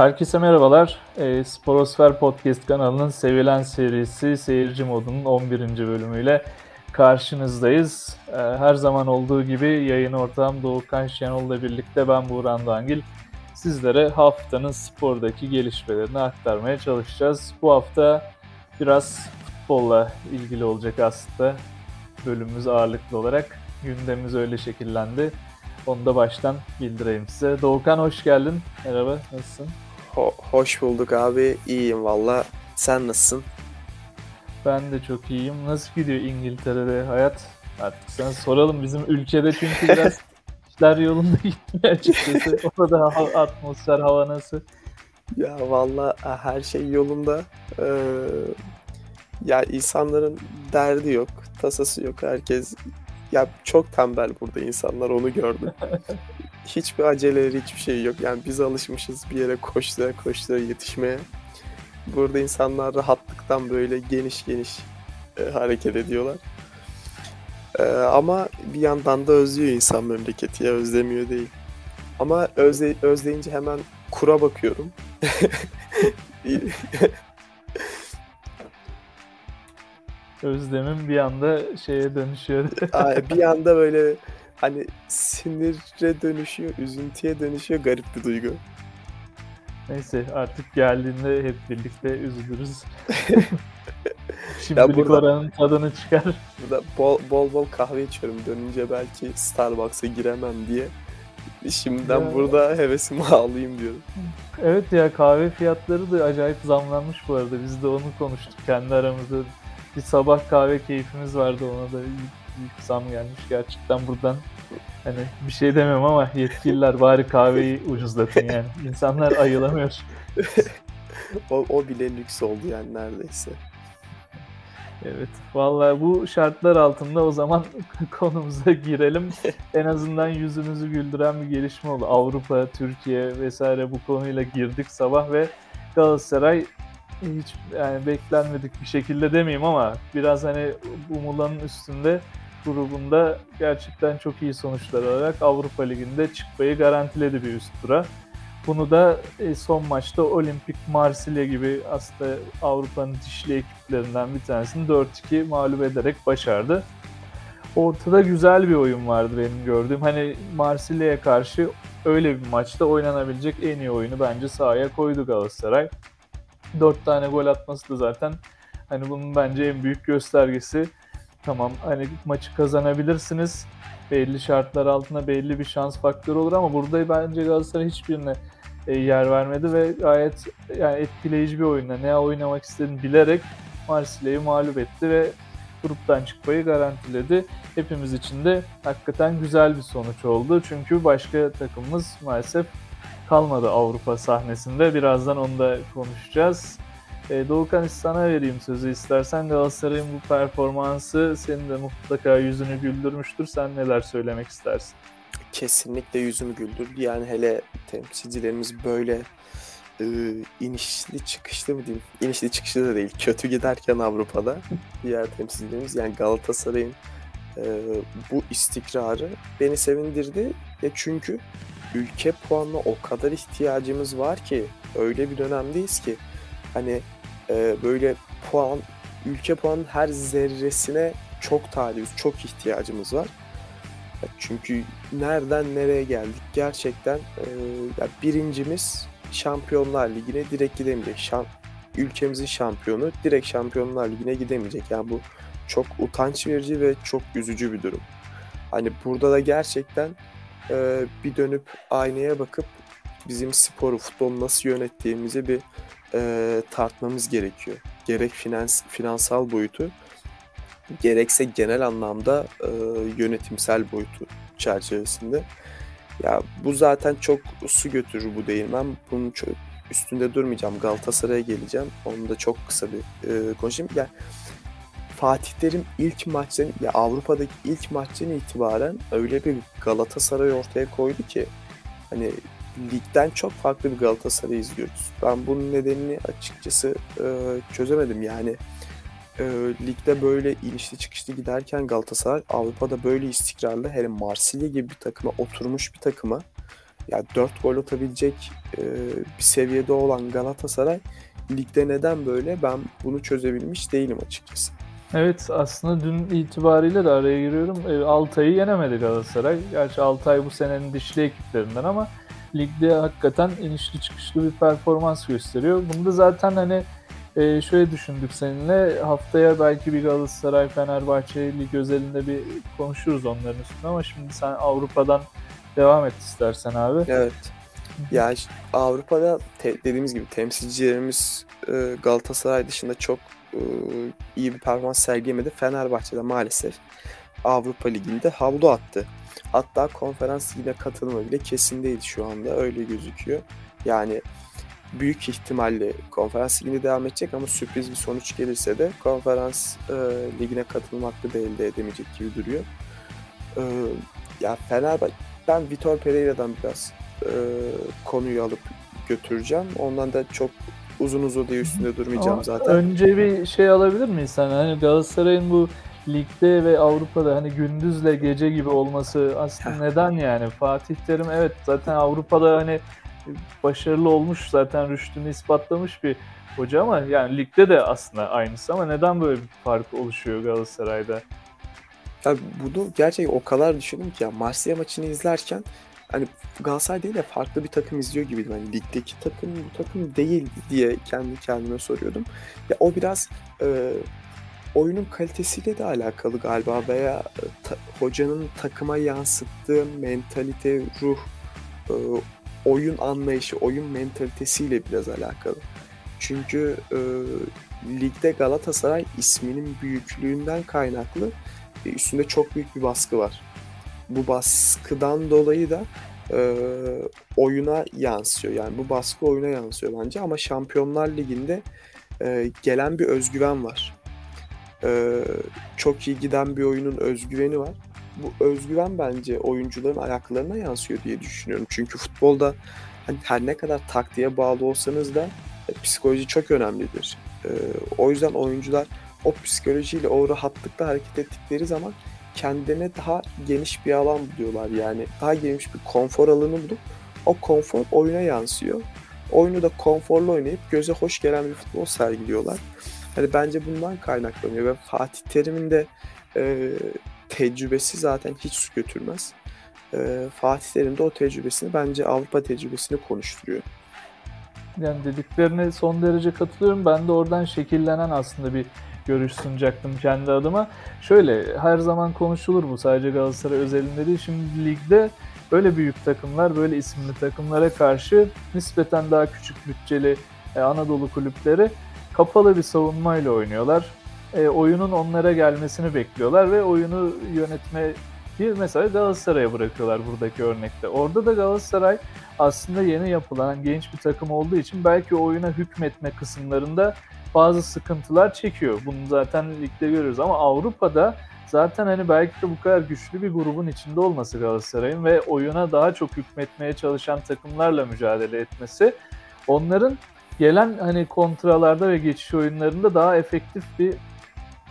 Herkese merhabalar. E, Sporosfer Podcast kanalının sevilen serisi Seyirci Modu'nun 11. bölümüyle karşınızdayız. E, her zaman olduğu gibi yayın ortağım Doğukan Şenol'la birlikte ben Buğran Dangil. Sizlere haftanın spordaki gelişmelerini aktarmaya çalışacağız. Bu hafta biraz futbolla ilgili olacak aslında bölümümüz ağırlıklı olarak. Gündemimiz öyle şekillendi. Onu da baştan bildireyim size. Doğukan hoş geldin. Merhaba, nasılsın? Ho- hoş bulduk abi. İyiyim valla. Sen nasılsın? Ben de çok iyiyim. Nasıl gidiyor İngiltere'de hayat? Artık sana soralım. Bizim ülkede çünkü biraz işler yolunda gitmiyor açıkçası. Orada ha- atmosfer, hava nasıl? Ya valla her şey yolunda. Ee, ya insanların derdi yok, tasası yok. Herkes ya çok tembel burada insanlar onu gördüm. Hiçbir aceleleri hiçbir şey yok. Yani biz alışmışız bir yere koştura koştura yetişmeye. Burada insanlar rahatlıktan böyle geniş geniş e, hareket ediyorlar. E, ama bir yandan da özlüyor insan memleketi ya özlemiyor değil. Ama özle, özleyince hemen kura bakıyorum. Özlemim bir anda şeye dönüşüyor. bir anda böyle hani sinire dönüşüyor, üzüntüye dönüşüyor garip bir duygu. Neyse artık geldiğinde hep birlikte üzülürüz. Şimdilik burada- oranın tadını çıkar. Burada bol bol, bol kahve içiyorum. Dönünce belki Starbucks'a giremem diye. Şimdiden Ya. burada hevesimi alayım diyorum. Evet ya kahve fiyatları da acayip zamlanmış bu arada. Biz de onu konuştuk kendi aramızda. Bir sabah kahve keyfimiz vardı ona da büyük, zam gelmiş gerçekten buradan. Hani bir şey demem ama yetkililer bari kahveyi ucuzlatın yani. İnsanlar ayılamıyor. O, o bile lüks oldu yani neredeyse. Evet. Vallahi bu şartlar altında o zaman konumuza girelim. En azından yüzümüzü güldüren bir gelişme oldu. Avrupa, Türkiye vesaire bu konuyla girdik sabah ve Galatasaray hiç yani beklenmedik bir şekilde demeyeyim ama biraz hani umulanın üstünde grubunda gerçekten çok iyi sonuçlar alarak Avrupa Ligi'nde çıkmayı garantiledi bir üst tura. Bunu da e, son maçta Olimpik Marsilya gibi aslında Avrupa'nın dişli ekiplerinden bir tanesini 4-2 mağlup ederek başardı. Ortada güzel bir oyun vardı benim gördüğüm. Hani Marsilya'ya karşı öyle bir maçta oynanabilecek en iyi oyunu bence sahaya koydu Galatasaray. 4 tane gol atması da zaten hani bunun bence en büyük göstergesi. Tamam hani maçı kazanabilirsiniz. Belli şartlar altında belli bir şans faktörü olur ama burada bence Galatasaray hiçbirine e, yer vermedi ve gayet yani etkileyici bir oyunla ne oynamak istediğini bilerek Marsilya'yı mağlup etti ve gruptan çıkmayı garantiledi. Hepimiz için de hakikaten güzel bir sonuç oldu. Çünkü başka takımımız maalesef kalmadı Avrupa sahnesinde. Birazdan onu da konuşacağız. E, Doğukan sana vereyim sözü istersen. Galatasaray'ın bu performansı senin de mutlaka yüzünü güldürmüştür. Sen neler söylemek istersin? Kesinlikle yüzümü güldürdü. Yani hele temsilcilerimiz böyle e, inişli çıkışlı mı diyeyim? İnişli çıkışlı da değil. Kötü giderken Avrupa'da diğer temsilcilerimiz yani Galatasaray'ın e, bu istikrarı beni sevindirdi. Ya çünkü ülke puanına o kadar ihtiyacımız var ki öyle bir dönemdeyiz ki hani e, böyle puan ülke puanın her zerresine çok talibiz, çok ihtiyacımız var. Çünkü nereden nereye geldik gerçekten e, birincimiz Şampiyonlar Ligi'ne direkt gidemeyecek. Şam, ülkemizin şampiyonu direkt Şampiyonlar Ligi'ne gidemeyecek. Yani bu çok utanç verici ve çok üzücü bir durum. Hani burada da gerçekten e, bir dönüp aynaya bakıp bizim sporu, futbolu nasıl yönettiğimizi bir e, tartmamız gerekiyor. Gerek finans, finansal boyutu, gerekse genel anlamda e, yönetimsel boyutu çerçevesinde. Ya bu zaten çok su götürür bu değirmen. Bunun çok üstünde durmayacağım. Galatasaray'a geleceğim. Onu da çok kısa bir e, konuşayım. Ya Fatih Terim ilk maçtan ya Avrupa'daki ilk maçtan itibaren öyle bir Galatasaray ortaya koydu ki hani ligden çok farklı bir Galatasaray izliyoruz. Ben bunun nedenini açıkçası e, çözemedim. Yani e, ligde böyle inişli çıkışlı giderken Galatasaray Avrupa'da böyle istikrarlı hele Marsilya gibi bir takıma oturmuş bir takıma Ya 4 gol atabilecek e, bir seviyede olan Galatasaray ligde neden böyle ben bunu çözebilmiş değilim açıkçası. Evet aslında dün itibariyle de araya giriyorum. E, Altay'ı yenemedi Galatasaray. Gerçi Altay bu senenin dişli ekiplerinden ama ligde hakikaten inişli çıkışlı bir performans gösteriyor. Bunu da zaten hani e, şöyle düşündük seninle. Haftaya belki bir Galatasaray Fenerbahçe lig özelinde bir konuşuruz onların üstünde ama şimdi sen Avrupa'dan devam et istersen abi. Evet. Ya işte Avrupa'da te- dediğimiz gibi temsilcilerimiz e, Galatasaray dışında çok e, iyi bir performans sergilemedi. Fenerbahçe'de maalesef Avrupa Ligi'nde havlu attı. Hatta konferans ligine katılma bile kesin değil şu anda öyle gözüküyor. Yani büyük ihtimalle konferans liginde devam edecek ama sürpriz bir sonuç gelirse de konferans e, ligine katılma hakkı da elde edemeyecek gibi duruyor. E, ya Fenerbahçe ben Vitor Pereira'dan biraz e, konuyu alıp götüreceğim. Ondan da çok uzun uzun diye üstünde durmayacağım Ama zaten. Önce bir şey alabilir miyiz? Hani Galatasaray'ın bu ligde ve Avrupa'da hani gündüzle gece gibi olması aslında neden yani? Fatih Terim evet zaten Avrupa'da hani başarılı olmuş zaten rüştünü ispatlamış bir hoca ama yani ligde de aslında aynısı ama neden böyle bir fark oluşuyor Galatasaray'da? Ya bunu gerçekten o kadar düşündüm ki ya Marsilya maçını izlerken hani Galatasaray değil de farklı bir takım izliyor gibiydim. Hani ligdeki takım bu takım değil diye kendi kendime soruyordum. Ya o biraz e, oyunun kalitesiyle de alakalı galiba veya e, ta- hocanın takıma yansıttığı mentalite, ruh, e, oyun anlayışı, oyun mentalitesiyle biraz alakalı. Çünkü e, ligde Galatasaray isminin büyüklüğünden kaynaklı e, üstünde çok büyük bir baskı var. Bu baskıdan dolayı da e, oyuna yansıyor. Yani bu baskı oyuna yansıyor bence ama Şampiyonlar Ligi'nde e, gelen bir özgüven var. E, çok iyi giden bir oyunun özgüveni var. Bu özgüven bence oyuncuların ayaklarına yansıyor diye düşünüyorum. Çünkü futbolda hani her ne kadar taktiğe bağlı olsanız da e, psikoloji çok önemlidir. E, o yüzden oyuncular o psikolojiyle o rahatlıkla hareket ettikleri zaman kendine daha geniş bir alan buluyorlar yani daha geniş bir konfor alanı bulup o konfor oyuna yansıyor. Oyunu da konforlu oynayıp göze hoş gelen bir futbol sergiliyorlar. Hani bence bundan kaynaklanıyor ve Fatih Terim'in de e, tecrübesi zaten hiç su götürmez. E, Fatih Terim de o tecrübesini bence Avrupa tecrübesini konuşturuyor. Yani dediklerine son derece katılıyorum. Ben de oradan şekillenen aslında bir görüş sunacaktım kendi adıma. Şöyle her zaman konuşulur bu sadece Galatasaray özelinde değil. Şimdi ligde böyle büyük takımlar, böyle isimli takımlara karşı nispeten daha küçük bütçeli e, Anadolu kulüpleri kapalı bir savunmayla oynuyorlar. E, oyunun onlara gelmesini bekliyorlar ve oyunu yönetme bir mesela Galatasaray'a bırakıyorlar buradaki örnekte. Orada da Galatasaray aslında yeni yapılan genç bir takım olduğu için belki oyuna hükmetme kısımlarında bazı sıkıntılar çekiyor. Bunu zaten ligde görüyoruz ama Avrupa'da zaten hani belki de bu kadar güçlü bir grubun içinde olması Galatasaray'ın ve oyuna daha çok hükmetmeye çalışan takımlarla mücadele etmesi onların gelen hani kontralarda ve geçiş oyunlarında daha efektif bir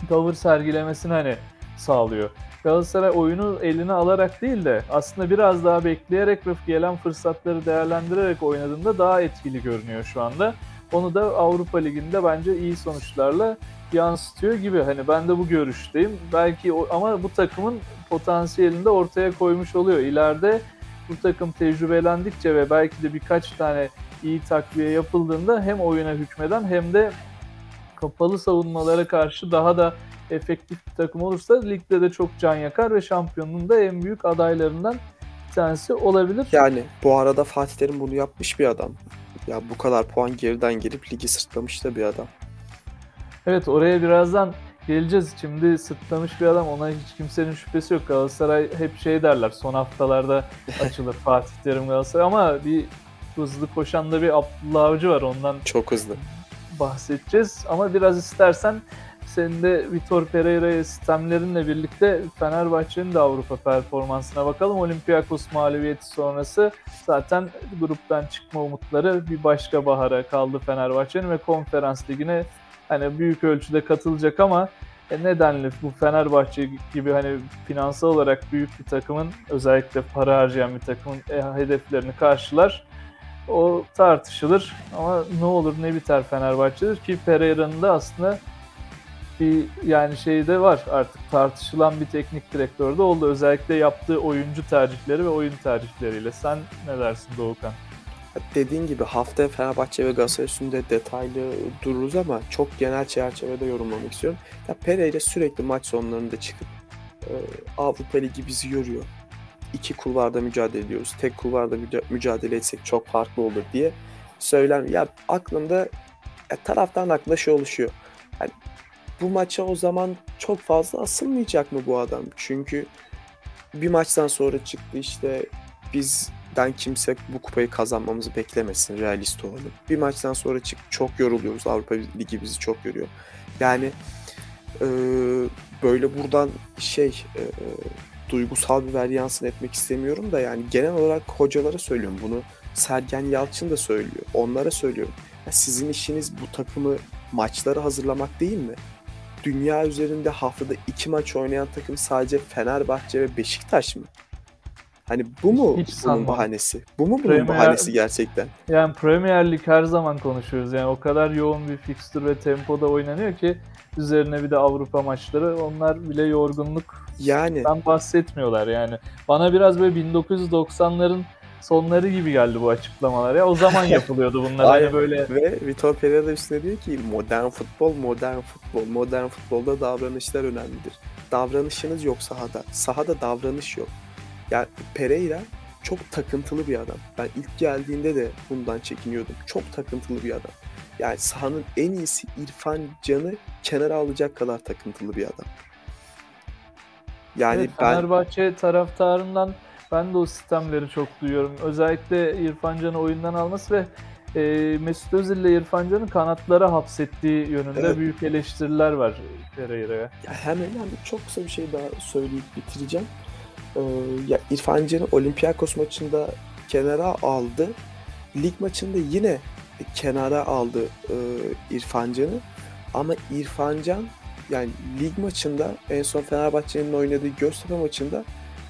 tavır sergilemesini hani sağlıyor. Galatasaray oyunu eline alarak değil de aslında biraz daha bekleyerek ve gelen fırsatları değerlendirerek oynadığında daha etkili görünüyor şu anda. Onu da Avrupa Ligi'nde bence iyi sonuçlarla yansıtıyor gibi. Hani ben de bu görüşteyim. Belki o, ama bu takımın potansiyelini de ortaya koymuş oluyor. İleride bu takım tecrübelendikçe ve belki de birkaç tane iyi takviye yapıldığında hem oyuna hükmeden hem de kapalı savunmalara karşı daha da efektif bir takım olursa ligde de çok can yakar ve şampiyonluğun da en büyük adaylarından bir tanesi olabilir. Yani bu arada Fatih Terim bunu yapmış bir adam. Ya bu kadar puan geriden gelip ligi sırtlamış da bir adam. Evet oraya birazdan geleceğiz. Şimdi sırtlamış bir adam ona hiç kimsenin şüphesi yok. Galatasaray hep şey derler son haftalarda açılır Fatih Terim Galatasaray ama bir hızlı koşan da bir Abdullah Avcı var ondan Çok hızlı. bahsedeceğiz. Ama biraz istersen senin de Vitor Pereira'ya sistemlerinle birlikte Fenerbahçe'nin de Avrupa performansına bakalım. Olympiakos mağlubiyeti sonrası zaten gruptan çıkma umutları bir başka bahara kaldı Fenerbahçe'nin ve konferans ligine hani büyük ölçüde katılacak ama E nedenli bu Fenerbahçe gibi hani finansal olarak büyük bir takımın özellikle para harcayan bir takımın e, hedeflerini karşılar. O tartışılır ama ne olur ne biter Fenerbahçe'dir ki Pereira'nın da aslında bir yani şey de var artık tartışılan bir teknik direktör de oldu. Özellikle yaptığı oyuncu tercihleri ve oyun tercihleriyle. Sen ne dersin Doğukan? Dediğin gibi haftaya Fenerbahçe ve Galatasaray üstünde detaylı dururuz ama çok genel çerçevede yorumlamak istiyorum. Ya Pereira sürekli maç sonlarında çıkıp e, Avrupa Ligi bizi yoruyor. İki kulvarda mücadele ediyoruz. Tek kulvarda mücadele etsek çok farklı olur diye söyler. Ya aklımda ya taraftan aklında şey oluşuyor. Yani bu maça o zaman çok fazla asılmayacak mı bu adam? Çünkü bir maçtan sonra çıktı işte bizden kimse bu kupayı kazanmamızı beklemesin realist olalım. Bir maçtan sonra çık çok yoruluyoruz. Avrupa Ligi bizi çok yoruyor. Yani e, böyle buradan şey e, duygusal bir varyansın etmek istemiyorum da yani genel olarak hocalara söylüyorum bunu. Sergen Yalçın da söylüyor. Onlara söylüyorum. Ya sizin işiniz bu takımı maçlara hazırlamak değil mi? dünya üzerinde haftada iki maç oynayan takım sadece Fenerbahçe ve Beşiktaş mı? Hani bu mu Hiç bunun sanmam. bahanesi? Bu mu bunun Premier, bahanesi gerçekten? Yani Premier Lig her zaman konuşuyoruz. Yani o kadar yoğun bir fikstür ve tempoda oynanıyor ki üzerine bir de Avrupa maçları onlar bile yorgunluk yani bahsetmiyorlar yani. Bana biraz böyle 1990'ların sonları gibi geldi bu açıklamalar ya. O zaman yapılıyordu bunlar hani böyle. Ve Vitor Pereira da üstüne diyor ki modern futbol, modern futbol. Modern futbolda davranışlar önemlidir. Davranışınız yok sahada. Sahada davranış yok. Yani Pereira çok takıntılı bir adam. Ben ilk geldiğinde de bundan çekiniyordum. Çok takıntılı bir adam. Yani sahanın en iyisi İrfan Can'ı kenara alacak kadar takıntılı bir adam. Yani evet, ben Fenerbahçe taraftarından ben de o sistemleri çok duyuyorum. Özellikle İrfan Can'ı oyundan alması ve e, Mesut Özil ile İrfan Can'ı kanatlara hapsettiği yönünde evet. büyük eleştiriler var Pereira'ya. Ya hemen hemen çok kısa bir şey daha söyleyip bitireceğim. Ee, ya İrfan Can'ı Olympiakos maçında kenara aldı. Lig maçında yine kenara aldı e, İrfan Can'ı. Ama İrfan Can yani lig maçında en son Fenerbahçe'nin oynadığı Göztepe maçında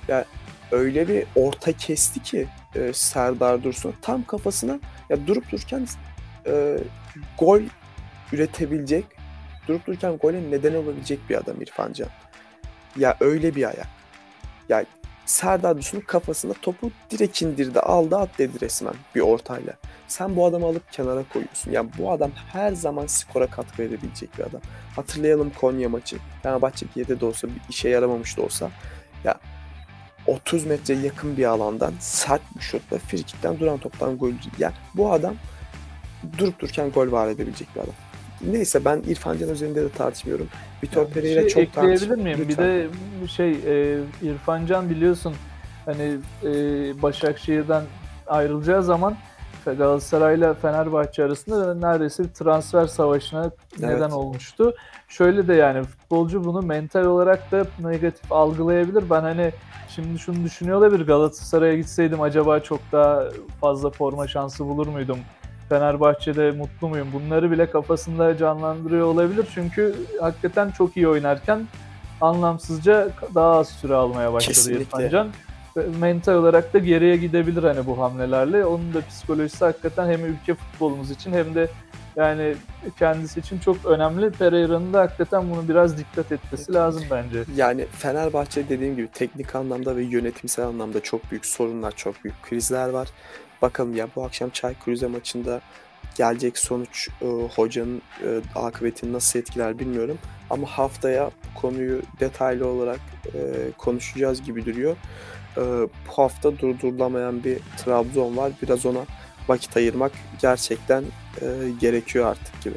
ya öyle bir orta kesti ki e, Serdar Dursun tam kafasına ya durup dururken e, gol üretebilecek, durup dururken gole neden olabilecek bir adam İrfan Can. Ya öyle bir ayak. Ya Serdar Dursun'un kafasına topu direkt indirdi, aldı at dedi resmen bir ortayla. Sen bu adamı alıp kenara koyuyorsun. Yani bu adam her zaman skora katkı verebilecek bir adam. Hatırlayalım Konya maçı. Fenerbahçe 7'de de olsa bir işe yaramamış da olsa. Ya 30 metre yakın bir alandan sert bir şutla frikikten duran toptan gol. Yani bu adam durup dururken gol var edebilecek bir adam. Neyse ben İrfan Can üzerinde de tartışmıyorum. Vitor yani Pereira şey çok tartışılır. miyim? Lütfen. Bir de şey e, İrfan Can biliyorsun hani e, Başakşehir'den ayrılacağı zaman Galatasaray ile Fenerbahçe arasında neredeyse bir transfer savaşına evet. neden olmuştu. Şöyle de yani futbolcu bunu mental olarak da negatif algılayabilir. Ben hani Şimdi şunu düşünüyor olabilir. Galatasaray'a gitseydim acaba çok daha fazla forma şansı bulur muydum? Fenerbahçe'de mutlu muyum? Bunları bile kafasında canlandırıyor olabilir. Çünkü hakikaten çok iyi oynarken anlamsızca daha az süre almaya başladı Kesinlikle. İrfan Can. Mental olarak da geriye gidebilir hani bu hamlelerle. Onun da psikolojisi hakikaten hem ülke futbolumuz için hem de yani kendisi için çok önemli. Pereira'nın da hakikaten bunu biraz dikkat etmesi lazım bence. Yani Fenerbahçe dediğim gibi teknik anlamda ve yönetimsel anlamda çok büyük sorunlar, çok büyük krizler var. Bakalım ya bu akşam Çaykur Rize maçında gelecek sonuç e, hocanın e, akıbetini nasıl etkiler bilmiyorum. Ama haftaya konuyu detaylı olarak e, konuşacağız gibi duruyor. E, bu hafta durdurulamayan bir Trabzon var. Biraz ona vakit ayırmak gerçekten e, gerekiyor artık gibi.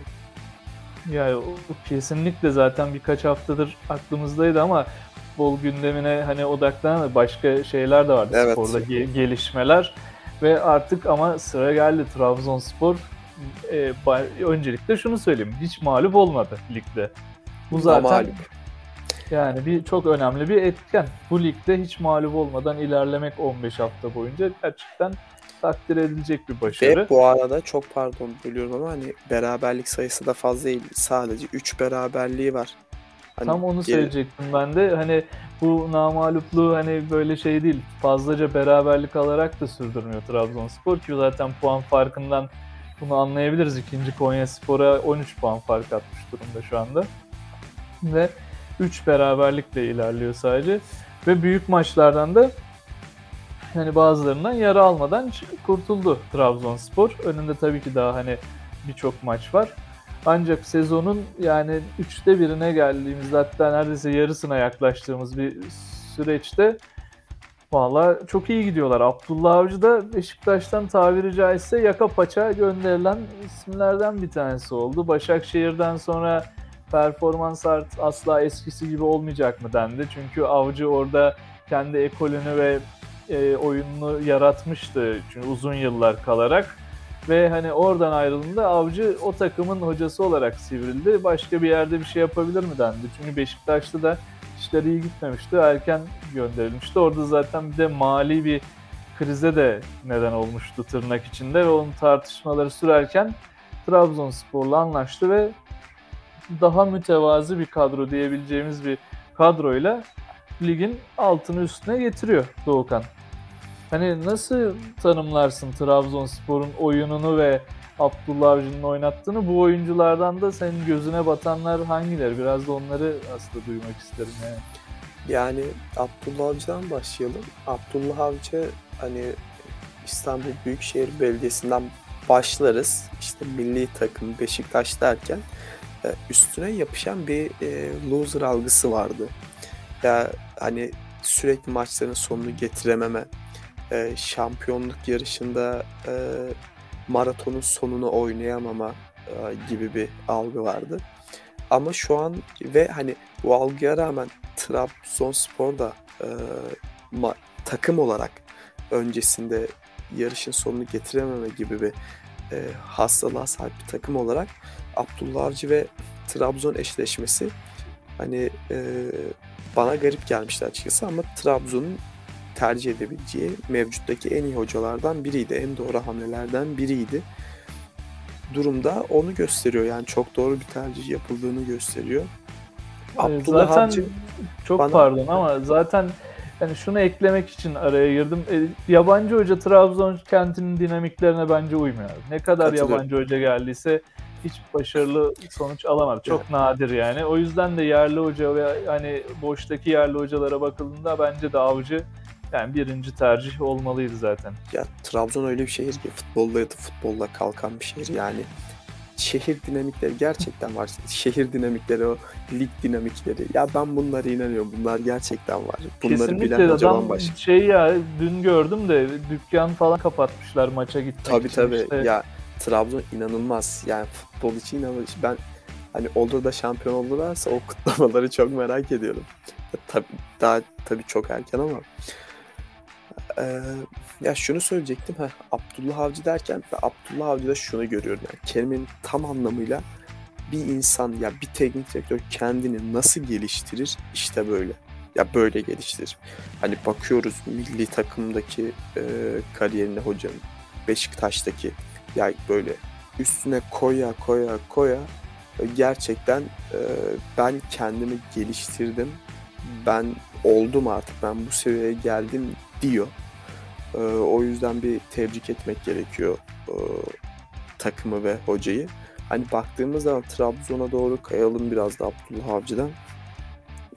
Ya o kesinlikle zaten birkaç haftadır aklımızdaydı ama futbol gündemine hani odaklanan başka şeyler de vardı evet. sporda ge- gelişmeler ve artık ama sıra geldi Trabzonspor e, öncelikle şunu söyleyeyim hiç mağlup olmadı ligde. Bu zaten mağlup. yani bir çok önemli bir etken. Bu ligde hiç mağlup olmadan ilerlemek 15 hafta boyunca gerçekten takdir edilecek bir başarı. Ve bu arada çok pardon bölüyorum ama hani beraberlik sayısı da fazla değil. Sadece 3 beraberliği var. Hani Tam onu geri- söyleyecektim ben de. Hani bu namalupluğu hani böyle şey değil. Fazlaca beraberlik alarak da sürdürmüyor Trabzonspor ki zaten puan farkından bunu anlayabiliriz. İkinci Konya Spor'a 13 puan fark atmış durumda şu anda. Ve 3 beraberlikle ilerliyor sadece. Ve büyük maçlardan da hani bazılarından yara almadan kurtuldu Trabzonspor. Önünde tabii ki daha hani birçok maç var. Ancak sezonun yani üçte birine geldiğimizde hatta neredeyse yarısına yaklaştığımız bir süreçte valla çok iyi gidiyorlar. Abdullah Avcı da Beşiktaş'tan tabiri caizse yaka paça gönderilen isimlerden bir tanesi oldu. Başakşehir'den sonra performans art asla eskisi gibi olmayacak mı dendi. Çünkü Avcı orada kendi ekolünü ve e, oyununu yaratmıştı çünkü uzun yıllar kalarak ve hani oradan ayrıldığında Avcı o takımın hocası olarak sivrildi. Başka bir yerde bir şey yapabilir mi dendi. Çünkü Beşiktaş'ta da işleri iyi gitmemişti. Erken gönderilmişti. Orada zaten bir de mali bir krize de neden olmuştu tırnak içinde ve onun tartışmaları sürerken Trabzonspor'la anlaştı ve daha mütevazı bir kadro diyebileceğimiz bir kadroyla ligin altını üstüne getiriyor Doğukan. Hani nasıl tanımlarsın Trabzonspor'un oyununu ve Abdullah Avcı'nın oynattığını? Bu oyunculardan da senin gözüne batanlar hangileri? Biraz da onları aslında duymak isterim yani. Yani Abdullah Avcı'dan başlayalım. Abdullah Avcı hani İstanbul Büyükşehir Belediyesi'nden başlarız. İşte milli takım Beşiktaş derken e, üstüne yapışan bir e, loser algısı vardı. Ya hani sürekli maçların sonunu getirememe, e, şampiyonluk yarışında e, maratonun sonunu oynayamama e, gibi bir algı vardı. Ama şu an ve hani bu algıya rağmen Trabzonspor da e, ma- takım olarak öncesinde yarışın sonunu getirememe gibi bir e, hastalığa sahip bir takım olarak Abdullah Avcı ve Trabzon eşleşmesi hani e, bana garip gelmişti açıkçası ama Trabzon'un tercih edebileceği mevcuttaki en iyi hocalardan biriydi. En doğru hamlelerden biriydi. Durumda onu gösteriyor. Yani çok doğru bir tercih yapıldığını gösteriyor. Ee, Abdullah zaten Avcı çok bana- pardon ama zaten yani şunu eklemek için araya girdim. E, yabancı hoca Trabzon kentinin dinamiklerine bence uymuyor. Ne kadar yabancı hoca geldiyse hiç başarılı sonuç alamadı. Çok nadir yani. O yüzden de yerli hoca ve hani boştaki yerli hocalara bakıldığında bence de avcı yani birinci tercih olmalıydı zaten. Ya Trabzon öyle bir şehir ki futbolla yatıp futbolla kalkan bir şehir yani. Şehir dinamikleri gerçekten var. Şehir dinamikleri, o lig dinamikleri. Ya ben bunlara inanıyorum. Bunlar gerçekten var. Bunları Kesinlikle bilen adam bambaşka. şey ya dün gördüm de dükkan falan kapatmışlar maça gitmek Tabii için tabii. işte. Ya Trabzon inanılmaz. Yani futbol için inanılmaz. Ben hani olur da şampiyon olurlarsa o kutlamaları çok merak ediyorum. Ya, tabii, daha tabii çok erken ama. Ee, ya şunu söyleyecektim. Heh, Abdullah Avcı derken ben Abdullah Avcı'da şunu görüyorum. Yani kelimenin tam anlamıyla bir insan ya bir teknik direktör kendini nasıl geliştirir? İşte böyle. Ya böyle geliştirir. Hani bakıyoruz milli takımdaki e, kariyerine hocanın. Beşiktaş'taki ya böyle üstüne koya koya koya e, gerçekten e, ben kendimi geliştirdim. Ben oldum artık. Ben bu seviyeye geldim diyor. E, o yüzden bir tebrik etmek gerekiyor e, takımı ve hocayı. Hani baktığımız zaman Trabzon'a doğru kayalım biraz da Abdullah Avcı'dan.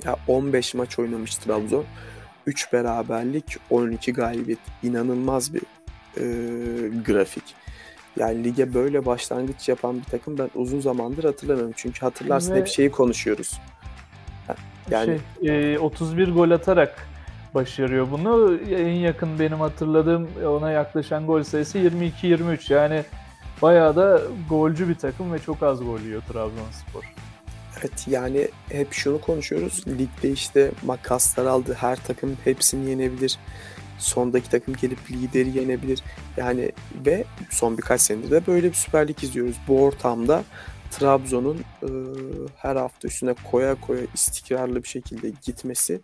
Ya 15 maç oynamış Trabzon. 3 beraberlik, 12 galibiyet. İnanılmaz bir e, grafik. Yani lige böyle başlangıç yapan bir takım ben uzun zamandır hatırlamıyorum. Çünkü hatırlarsın Ve- hep şeyi konuşuyoruz. Yani Şey, e, 31 gol atarak başarıyor bunu. En yakın benim hatırladığım ona yaklaşan gol sayısı 22-23. Yani bayağı da golcü bir takım ve çok az gol yiyor Trabzonspor. evet yani hep şunu konuşuyoruz. Ligde işte makaslar aldı. Her takım hepsini yenebilir. Sondaki takım gelip lideri yenebilir. Yani ve son birkaç senedir de böyle bir Süper Lig izliyoruz. Bu ortamda Trabzon'un e, her hafta üstüne koya koya istikrarlı bir şekilde gitmesi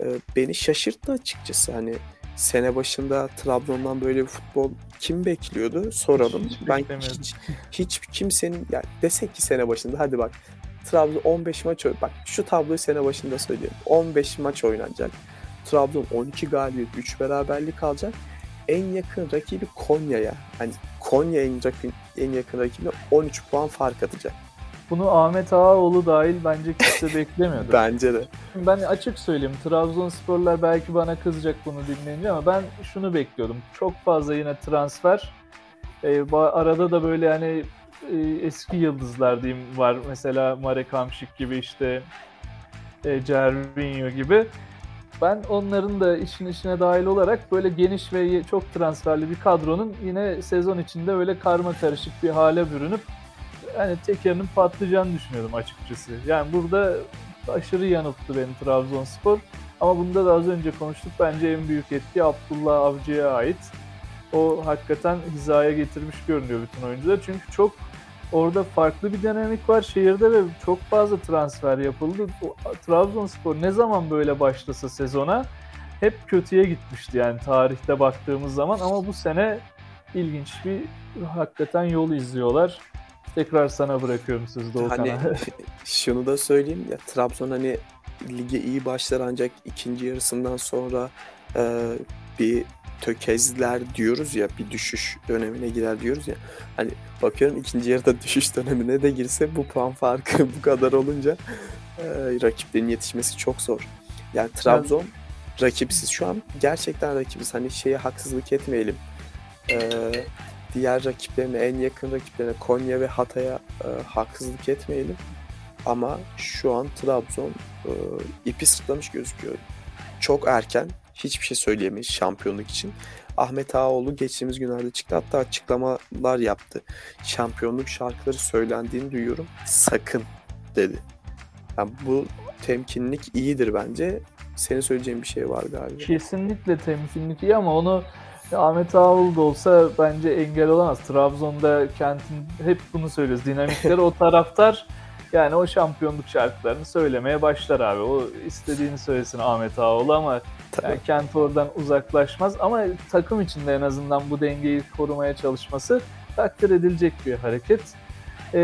e, beni şaşırttı açıkçası. Hani sene başında Trabzon'dan böyle bir futbol kim bekliyordu soralım. Hiç ben hiç hiç kimsenin yani desek ki sene başında hadi bak Trabzon 15 maç Bak şu tabloyu sene başında söylüyorum. 15 maç oynanacak. Trabzon 12 galibiyet, 3 beraberlik alacak. En yakın rakibi Konya'ya. Hani Konya en yakın, en yakın rakibine 13 puan fark atacak. Bunu Ahmet Ağaoğlu dahil bence kimse beklemiyordu. Bence de. Ben açık söyleyeyim. Trabzonsporlar belki bana kızacak bunu dinleyince ama ben şunu bekliyordum. Çok fazla yine transfer. Ee, arada da böyle hani e, eski yıldızlar diyeyim var. Mesela Marek Hamšík gibi işte e, Cervinho gibi. Ben onların da işin içine dahil olarak böyle geniş ve çok transferli bir kadronun yine sezon içinde öyle karma karışık bir hale bürünüp hani tekerinin patlayacağını düşünüyordum açıkçası. Yani burada aşırı yanılttı beni Trabzonspor. Ama bunda da az önce konuştuk. Bence en büyük etki Abdullah Avcı'ya ait. O hakikaten hizaya getirmiş görünüyor bütün oyuncular. Çünkü çok orada farklı bir dinamik var şehirde ve çok fazla transfer yapıldı. Trabzonspor ne zaman böyle başlasa sezona hep kötüye gitmişti yani tarihte baktığımız zaman ama bu sene ilginç bir hakikaten yol izliyorlar. Tekrar sana bırakıyorum sözü Doğukan'a. Hani şunu da söyleyeyim ya Trabzon hani lige iyi başlar ancak ikinci yarısından sonra e, bir tökezler diyoruz ya bir düşüş dönemine girer diyoruz ya. Hani bakıyorum ikinci yarıda düşüş dönemine de girse bu puan farkı bu kadar olunca e, rakiplerin yetişmesi çok zor. Yani Trabzon rakipsiz şu an gerçekten rakibiz. Hani şeye haksızlık etmeyelim. E, diğer rakiplerine, en yakın rakiplerine Konya ve Hatay'a e, haksızlık etmeyelim. Ama şu an Trabzon e, ipi sırtlamış gözüküyor. Çok erken, hiçbir şey söyleyemeyiz şampiyonluk için. Ahmet Ağaoğlu geçtiğimiz günlerde çıktı hatta açıklamalar yaptı. Şampiyonluk şarkıları söylendiğini duyuyorum. Sakın dedi. Yani bu temkinlik iyidir bence. Senin söyleyeceğin bir şey var galiba. Kesinlikle temkinlik iyi ama onu Ahmet Ağaoğlu da olsa bence engel olamaz. Trabzon'da kentin hep bunu söylüyoruz. Dinamikleri o taraftar yani o şampiyonluk şarkılarını söylemeye başlar abi. O istediğini söylesin Ahmet Ağaoğlu ama Tabii. yani kent oradan uzaklaşmaz. Ama takım içinde en azından bu dengeyi korumaya çalışması takdir edilecek bir hareket. Ee,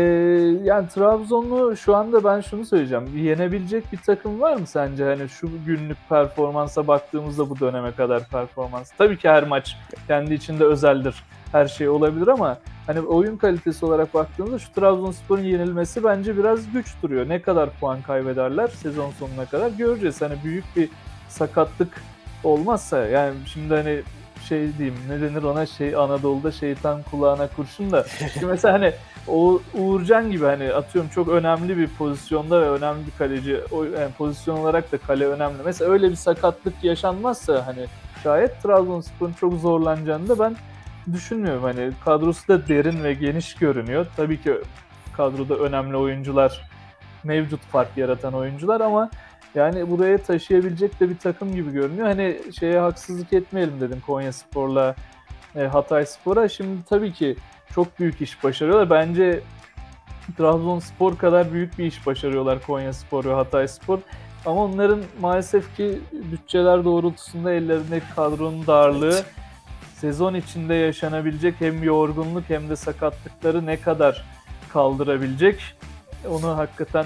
yani Trabzonlu şu anda ben şunu söyleyeceğim. Yenebilecek bir takım var mı sence? Hani şu günlük performansa baktığımızda bu döneme kadar performans. Tabii ki her maç kendi içinde özeldir. Her şey olabilir ama hani oyun kalitesi olarak baktığımızda şu Trabzonspor'un yenilmesi bence biraz güç duruyor. Ne kadar puan kaybederler sezon sonuna kadar göreceğiz. Hani büyük bir sakatlık olmazsa yani şimdi hani şey diyeyim ne denir ona şey Anadolu'da şeytan kulağına kurşun da şimdi mesela hani o Uğurcan gibi hani atıyorum çok önemli bir pozisyonda ve önemli bir kaleci o yani pozisyon olarak da kale önemli. Mesela öyle bir sakatlık yaşanmazsa hani şayet Trabzonspor'un çok zorlanacağını da ben düşünmüyorum. Hani kadrosu da derin ve geniş görünüyor. Tabii ki kadroda önemli oyuncular mevcut fark yaratan oyuncular ama yani buraya taşıyabilecek de bir takım gibi görünüyor. Hani şeye haksızlık etmeyelim dedim Konya Spor'la e, Hatay Spor'a. Şimdi tabii ki çok büyük iş başarıyorlar. Bence Trabzonspor kadar büyük bir iş başarıyorlar Konya Spor ve Hatay Spor. Ama onların maalesef ki bütçeler doğrultusunda ellerindeki kadronun darlığı Evet. sezon içinde yaşanabilecek hem yorgunluk hem de sakatlıkları ne kadar kaldırabilecek onu hakikaten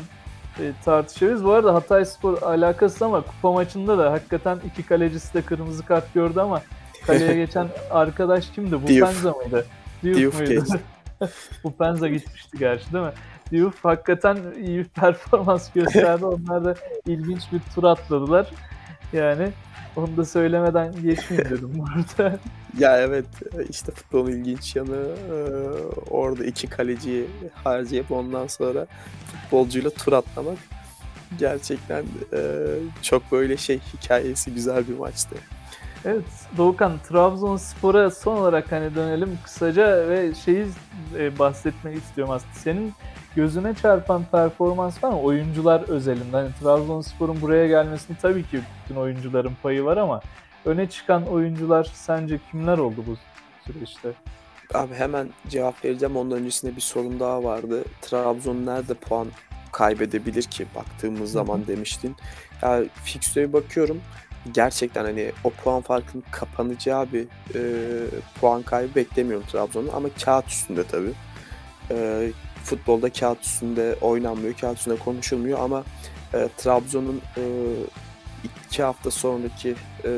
e, tartışırız. Bu arada Hatay Spor alakası ama kupa maçında da hakikaten iki kalecisi de kırmızı kart gördü ama kaleye geçen arkadaş kimdi? Bu. Penza mıydı? Diouf muydu? geçti. Bu Penza gitmişti gerçi değil mi? Diouf hakikaten iyi bir performans gösterdi. Onlar da ilginç bir tur atladılar. Yani onu da söylemeden geçmeyeyim dedim burada. Ya evet işte futbolun ilginç yanı e, orada iki kaleciyi harcayıp ondan sonra futbolcuyla tur atlamak gerçekten e, çok böyle şey hikayesi güzel bir maçtı. Evet Doğukan Trabzonspor'a son olarak hani dönelim kısaca ve şeyi e, bahsetmek istiyorum aslında. Senin gözüne çarpan performans var mı? Oyuncular özelinde. Hani Trabzonspor'un buraya gelmesinin tabii ki bütün oyuncuların payı var ama öne çıkan oyuncular sence kimler oldu bu süreçte? Abi hemen cevap vereceğim. Ondan öncesinde bir sorum daha vardı. Trabzon nerede puan kaybedebilir ki baktığımız zaman demiştin. Ya fikstüre bakıyorum. Gerçekten hani o puan farkının kapanacağı bir e, puan kaybı beklemiyorum Trabzon'un ama kağıt üstünde tabii. E, futbolda kağıt üstünde oynanmıyor, kağıt üstünde konuşulmuyor ama e, Trabzon'un e, iki hafta sonraki e,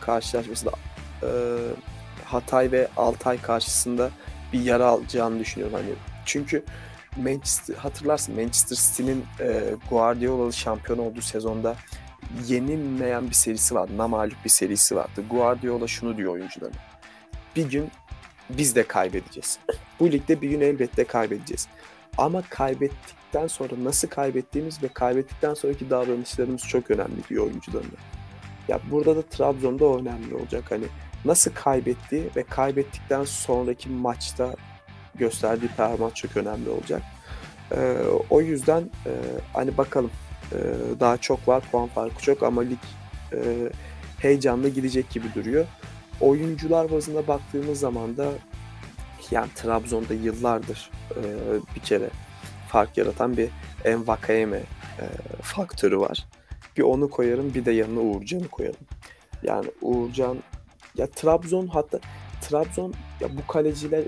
karşılaşmasında e, Hatay ve Altay karşısında bir yara alacağını düşünüyorum. Hani çünkü Manchester hatırlarsın Manchester City'nin e, Guardiola'lı şampiyon olduğu sezonda yenilmeyen bir serisi vardı. Namalip bir serisi vardı. Guardiola şunu diyor oyuncularına. Bir gün biz de kaybedeceğiz. Bu ligde bir gün elbette kaybedeceğiz. Ama kaybettikten sonra nasıl kaybettiğimiz ve kaybettikten sonraki davranışlarımız çok önemli diyor oyuncularına. Ya burada da Trabzon'da önemli olacak. Hani nasıl kaybetti ve kaybettikten sonraki maçta gösterdiği performans çok önemli olacak. Ee, o yüzden e, hani bakalım e, daha çok var puan farkı çok ama lig e, heyecanlı gidecek gibi duruyor. Oyuncular bazında baktığımız zaman da yani Trabzon'da yıllardır e, bir kere fark yaratan bir Envakayeme e, faktörü var. Bir onu koyarım bir de yanına Uğurcan'ı koyarım. Yani Uğurcan ya Trabzon hatta Trabzon ya bu kaleciler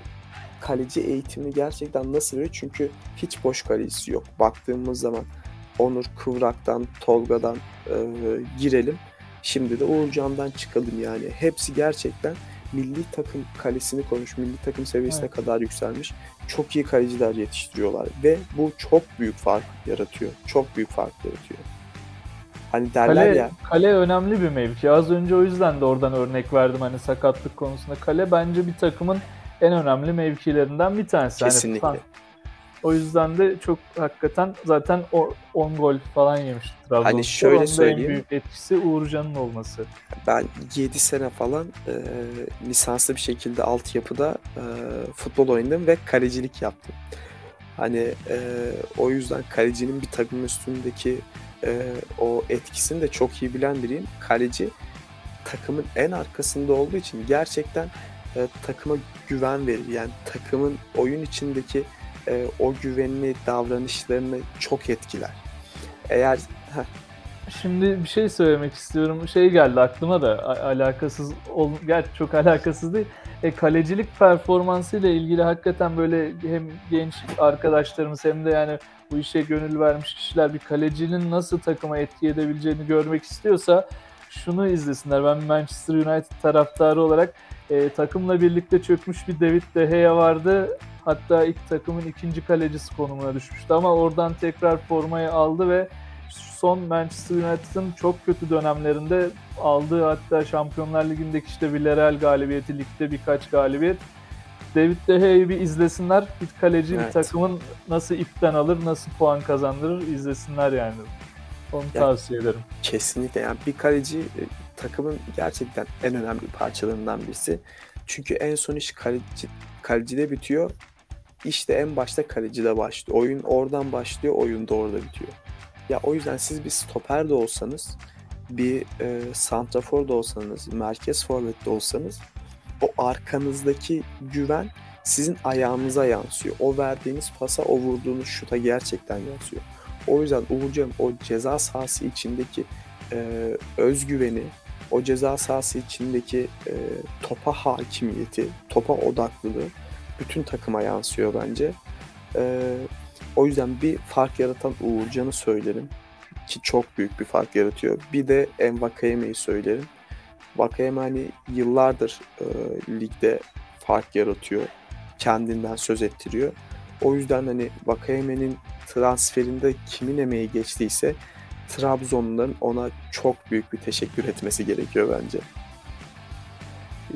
kaleci eğitimini gerçekten nasıl veriyor? Çünkü hiç boş kalecisi yok. Baktığımız zaman Onur Kıvrak'tan, Tolga'dan e, girelim. Şimdi de Uğurcan'dan çıkalım yani. Hepsi gerçekten milli takım kalesini konuş, milli takım seviyesine evet. kadar yükselmiş. Çok iyi kaleciler yetiştiriyorlar ve bu çok büyük fark yaratıyor. Çok büyük fark yaratıyor. Hani derler kale, ya. Kale önemli bir mevki. Az önce o yüzden de oradan örnek verdim hani sakatlık konusunda. Kale bence bir takımın en önemli mevkilerinden bir tanesi. Kesinlikle. Hani, o yüzden de çok hakikaten zaten 10 gol falan yemişti Trabzonspor. Hani şöyle Onun söyleyeyim. en büyük etkisi Uğurcan'ın olması. Ben 7 sene falan e, lisanslı bir şekilde altyapıda e, futbol oynadım ve kalecilik yaptım. Hani e, o yüzden kalecinin bir takımın üstündeki e, o etkisini de çok iyi bilen biriyim. Kaleci takımın en arkasında olduğu için gerçekten e, takıma güven verir. Yani takımın oyun içindeki e, o güvenli davranışlarını çok etkiler. Eğer. Şimdi bir şey söylemek istiyorum. Şey geldi aklıma da alakasız, ol, gerçi çok alakasız değil. E, kalecilik performansı ile ilgili hakikaten böyle hem genç arkadaşlarımız hem de yani bu işe gönül vermiş kişiler bir kalecinin nasıl takıma etki edebileceğini görmek istiyorsa şunu izlesinler. Ben Manchester United taraftarı olarak e, takımla birlikte çökmüş bir David De Gea vardı. Hatta ilk takımın ikinci kalecisi konumuna düşmüştü ama oradan tekrar formayı aldı ve son Manchester United'ın çok kötü dönemlerinde aldığı hatta Şampiyonlar Ligi'ndeki işte Villarreal galibiyeti, ligde birkaç galibiyet. David De Gea'yı bir izlesinler. Bir kaleci evet. bir takımın nasıl ipten alır, nasıl puan kazandırır izlesinler yani. Onu yani, tavsiye ederim. Kesinlikle yani bir kaleci e, takımın gerçekten en önemli parçalarından birisi. Çünkü en son iş kaleci, kalecide bitiyor. İşte en başta kalecide başlıyor. Oyun oradan başlıyor, oyun da orada bitiyor. Ya o yüzden siz bir stoper de olsanız, bir e, santrafor da olsanız, merkez forvet de olsanız o arkanızdaki güven sizin ayağınıza yansıyor. O verdiğiniz pasa, o vurduğunuz şuta gerçekten yansıyor. O yüzden Uğurcan o ceza sahası içindeki e, özgüveni, o ceza sahası içindeki e, topa hakimiyeti, topa odaklılığı bütün takıma yansıyor bence. E, o yüzden bir fark yaratan Uğurcan'ı söylerim ki çok büyük bir fark yaratıyor. Bir de Envakayeme'yi söylerim. Vakayeme hani yıllardır e, ligde fark yaratıyor. Kendinden söz ettiriyor. O yüzden hani Vakayeme'nin transferinde kimin emeği geçtiyse Trabzonluların ona çok büyük bir teşekkür etmesi gerekiyor bence.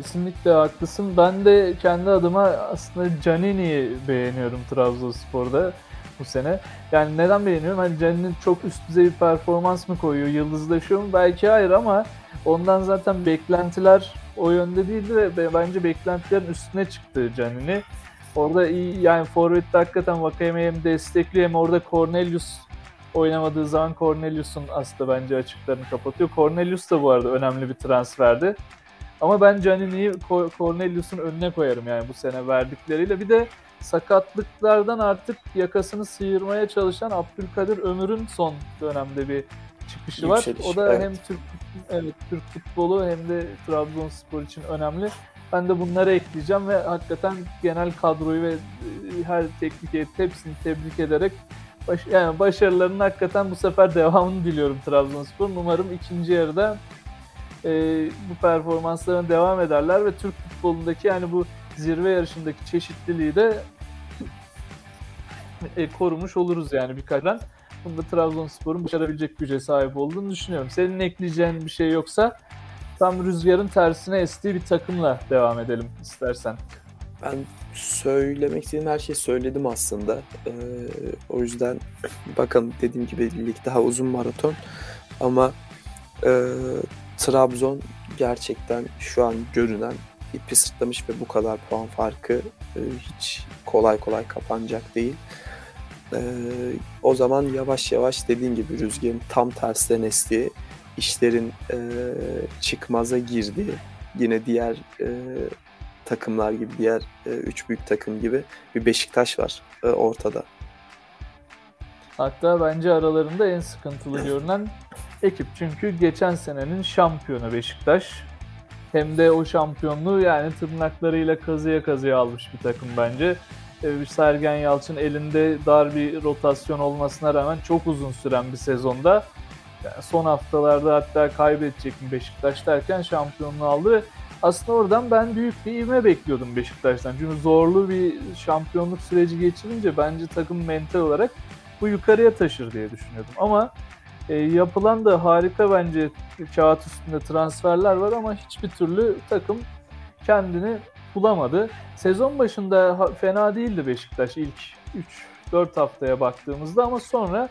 Kesinlikle haklısın. Ben de kendi adıma aslında Canini'yi beğeniyorum Trabzonspor'da bu sene. Yani neden beğeniyorum? Hani Canini çok üst düzey bir performans mı koyuyor, yıldızlaşıyor mu? Belki hayır ama ondan zaten beklentiler o yönde değildi ve bence beklentilerin üstüne çıktı Canini. Orada iyi yani Forvet'te hakikaten Vakayeme'yi hem destekliyor hem orada Cornelius oynamadığı zaman Cornelius'un aslında bence açıklarını kapatıyor. Cornelius da bu arada önemli bir transferdi. Ama ben Canini'yi Cornelius'un önüne koyarım yani bu sene verdikleriyle. Bir de sakatlıklardan artık yakasını sıyırmaya çalışan Abdülkadir Ömür'ün son dönemde bir çıkışı var. o da evet. hem Türk evet, Türk futbolu hem de Trabzonspor için önemli. Ben de bunları ekleyeceğim ve hakikaten genel kadroyu ve e, her teknik heyet hepsini tebrik ederek baş, yani başarılarının hakikaten bu sefer devamını diliyorum Trabzonspor. Umarım ikinci yarıda e, bu performanslarına devam ederler ve Türk futbolundaki yani bu zirve yarışındaki çeşitliliği de e, korumuş oluruz yani birkaçtan. Bunda Trabzonspor'un başarabilecek güce sahip olduğunu düşünüyorum. Senin ekleyeceğin bir şey yoksa tam rüzgarın tersine estiği bir takımla devam edelim istersen. Ben söylemek istediğim her şeyi söyledim aslında. Ee, o yüzden bakın dediğim gibi lig daha uzun maraton ama e, Trabzon gerçekten şu an görünen ipi sırtlamış ve bu kadar puan farkı e, hiç kolay kolay kapanacak değil. E, o zaman yavaş yavaş dediğim gibi rüzgarın tam tersten estiği, işlerin e, çıkmaza girdiği, yine diğer e, takımlar gibi, diğer e, üç büyük takım gibi bir Beşiktaş var e, ortada. Hatta bence aralarında en sıkıntılı görünen ekip. Çünkü geçen senenin şampiyonu Beşiktaş. Hem de o şampiyonluğu yani tırnaklarıyla kazıya kazıya almış bir takım bence. Ee, Sergen Yalçın elinde dar bir rotasyon olmasına rağmen çok uzun süren bir sezonda yani son haftalarda hatta kaybedecek mi Beşiktaş derken şampiyonluğu aldı aslında oradan ben büyük bir ivme bekliyordum Beşiktaş'tan. Çünkü zorlu bir şampiyonluk süreci geçirince bence takım mental olarak bu yukarıya taşır diye düşünüyordum. Ama e, yapılan da harika bence kağıt üstünde transferler var ama hiçbir türlü takım kendini bulamadı. Sezon başında fena değildi Beşiktaş ilk 3-4 haftaya baktığımızda ama sonra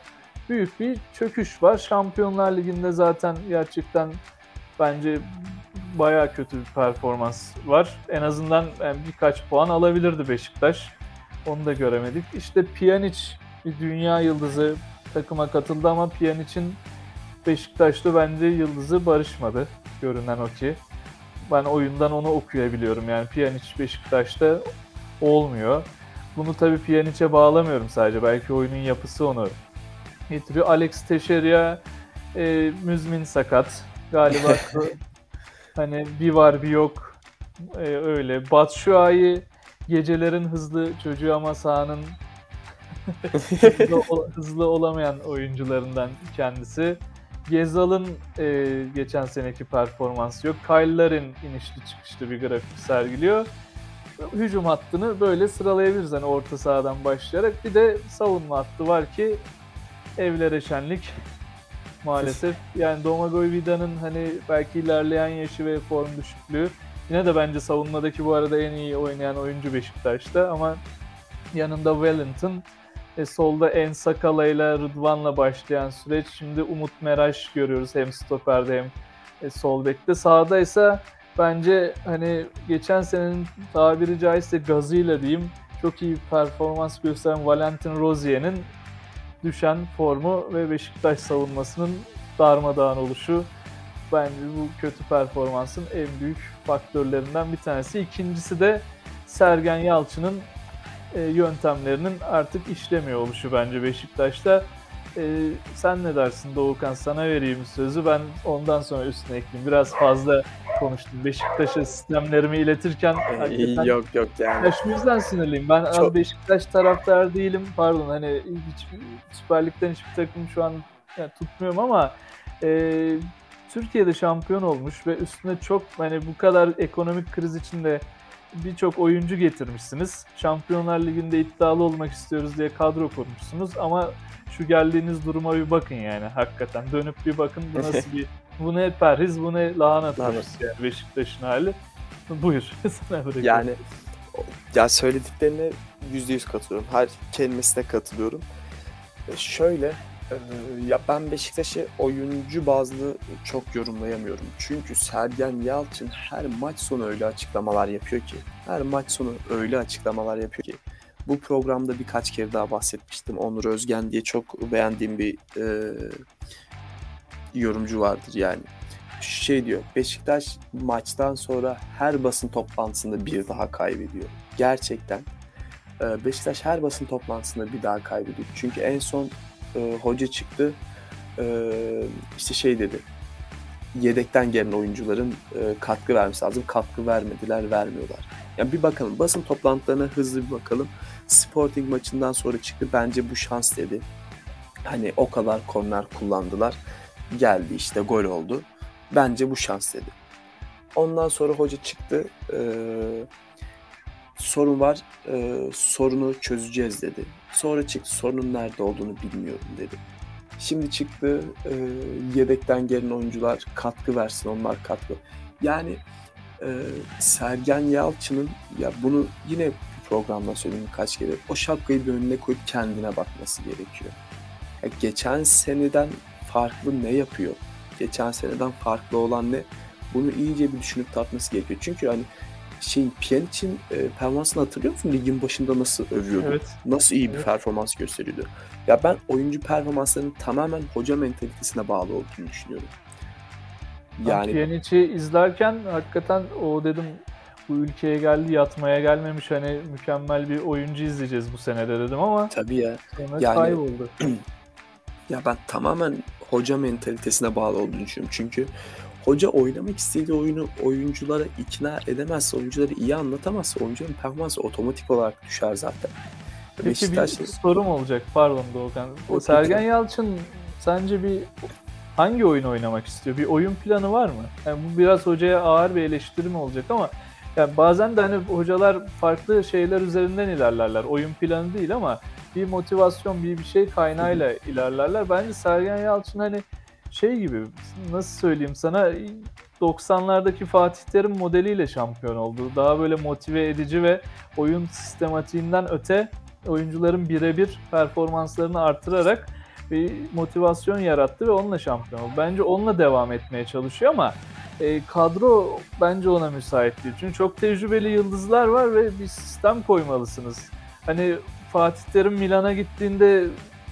büyük bir çöküş var. Şampiyonlar Ligi'nde zaten gerçekten bence baya kötü bir performans var. En azından yani birkaç puan alabilirdi Beşiktaş. Onu da göremedik. İşte Pjanic bir dünya yıldızı takıma katıldı ama Pjanic'in Beşiktaş'ta bence yıldızı barışmadı. Görünen o ki. Ben oyundan onu okuyabiliyorum. Yani Pjanic Beşiktaş'ta olmuyor. Bunu tabii Pjanic'e bağlamıyorum sadece. Belki oyunun yapısı onu getiriyor. Alex Teixeira e, müzmin sakat. Galiba Hani bir var bir yok ee, öyle. Batshuayi gecelerin hızlı çocuğu ama sahanın hızlı, hızlı olamayan oyuncularından kendisi. Gezal'ın e, geçen seneki performansı yok. Kyle'ların inişli çıkışlı bir grafik sergiliyor. Hücum hattını böyle sıralayabiliriz hani orta sahadan başlayarak. Bir de savunma hattı var ki evlere şenlik maalesef. Yani Domagoj Vida'nın hani belki ilerleyen yaşı ve form düşüklüğü yine de bence savunmadaki bu arada en iyi oynayan oyuncu Beşiktaş'ta ama yanında Wellington e, solda En Sakala ile Rıdvan'la başlayan süreç şimdi Umut Meraş görüyoruz hem stoperde hem e, sol bekte. Sağda ise bence hani geçen senenin tabiri caizse gazıyla diyeyim çok iyi performans gösteren Valentin Rozier'in düşen formu ve Beşiktaş savunmasının darmadağın oluşu bence bu kötü performansın en büyük faktörlerinden bir tanesi. İkincisi de Sergen Yalçın'ın e, yöntemlerinin artık işlemiyor oluşu bence Beşiktaş'ta. E, sen ne dersin Doğukan? Sana vereyim sözü. Ben ondan sonra üstüne ekleyeyim. Biraz fazla konuştum. Beşiktaş'a sistemlerimi iletirken hakikaten yok yok yani. Ya şu yüzden sinirliyim. Ben Çok... Beşiktaş taraftar değilim. Pardon hani hiç Süper Lig'den hiçbir takım şu an yani tutmuyorum ama e, Türkiye'de şampiyon olmuş ve üstüne çok hani bu kadar ekonomik kriz içinde birçok oyuncu getirmişsiniz. Şampiyonlar Ligi'nde iddialı olmak istiyoruz diye kadro kurmuşsunuz ama şu geldiğiniz duruma bir bakın yani hakikaten. Dönüp bir bakın bu nasıl bir bu ne perhiz bu ne lahana turşusu yani Beşiktaş'ın hali. Buyur sana bırakıyorum. Yani ya söylediklerine yüzde yüz katılıyorum. Her kelimesine katılıyorum. E, şöyle ya ben Beşiktaş'ı oyuncu bazlı çok yorumlayamıyorum. Çünkü Sergen Yalçın her maç sonu öyle açıklamalar yapıyor ki. Her maç sonu öyle açıklamalar yapıyor ki. Bu programda birkaç kere daha bahsetmiştim. Onur Özgen diye çok beğendiğim bir e, yorumcu vardır yani. Şey diyor, Beşiktaş maçtan sonra her basın toplantısında bir daha kaybediyor. Gerçekten e, Beşiktaş her basın toplantısında bir daha kaybediyor. Çünkü en son e, hoca çıktı, e, işte şey dedi, yedekten gelen oyuncuların e, katkı vermesi lazım. Katkı vermediler, vermiyorlar. Yani bir bakalım. Basın toplantılarına hızlı bir bakalım. Sporting maçından sonra çıktı. Bence bu şans dedi. Hani o kadar korner kullandılar. Geldi işte gol oldu. Bence bu şans dedi. Ondan sonra hoca çıktı. Ee, sorun var. E, sorunu çözeceğiz dedi. Sonra çıktı. Sorunun nerede olduğunu bilmiyorum dedi. Şimdi çıktı. E, yedekten gelen oyuncular katkı versin. Onlar katkı. Yani e, Sergen Yalçın'ın ya bunu yine programda söyledim kaç kere. O şapkayı bir önüne koyup kendine bakması gerekiyor. Ya geçen seneden farklı ne yapıyor? Geçen seneden farklı olan ne? Bunu iyice bir düşünüp tartması gerekiyor. Çünkü hani şey Pjanic'in e, performansını hatırlıyor musun? Ligin başında nasıl övüyordu? Evet. Nasıl iyi bir Evet. performans gösteriyordu? Ya ben oyuncu performanslarının tamamen hoca mentalitesine bağlı olduğunu düşünüyorum. Yani Pjanic'i izlerken hakikaten o dedim bu ülkeye geldi yatmaya gelmemiş hani mükemmel bir oyuncu izleyeceğiz bu senede dedim ama tabii ya. Yani- kayboldu. Ya ben tamamen hoca mentalitesine bağlı olduğunu düşünüyorum. Çünkü hoca oynamak istediği oyunu oyunculara ikna edemezse, oyuncuları iyi anlatamazsa oyuncuların performansı otomatik olarak düşer zaten. Peki bir Beşiktaş- sorum olacak pardon Doğukan. O Sergen. Yalçın sence bir hangi oyun oynamak istiyor? Bir oyun planı var mı? Yani bu biraz hocaya ağır bir eleştiri mi olacak ama yani bazen de hani hocalar farklı şeyler üzerinden ilerlerler. Oyun planı değil ama bir motivasyon, bir bir şey kaynağıyla ilerlerler. Bence Sergen Yalçın hani şey gibi nasıl söyleyeyim sana 90'lardaki Fatih Terim modeliyle şampiyon oldu. Daha böyle motive edici ve oyun sistematiğinden öte oyuncuların birebir performanslarını artırarak bir motivasyon yarattı ve onunla şampiyon oldu. Bence onunla devam etmeye çalışıyor ama e, kadro bence ona müsait değil. Çünkü çok tecrübeli yıldızlar var ve bir sistem koymalısınız. Hani Fatih Terim Milan'a gittiğinde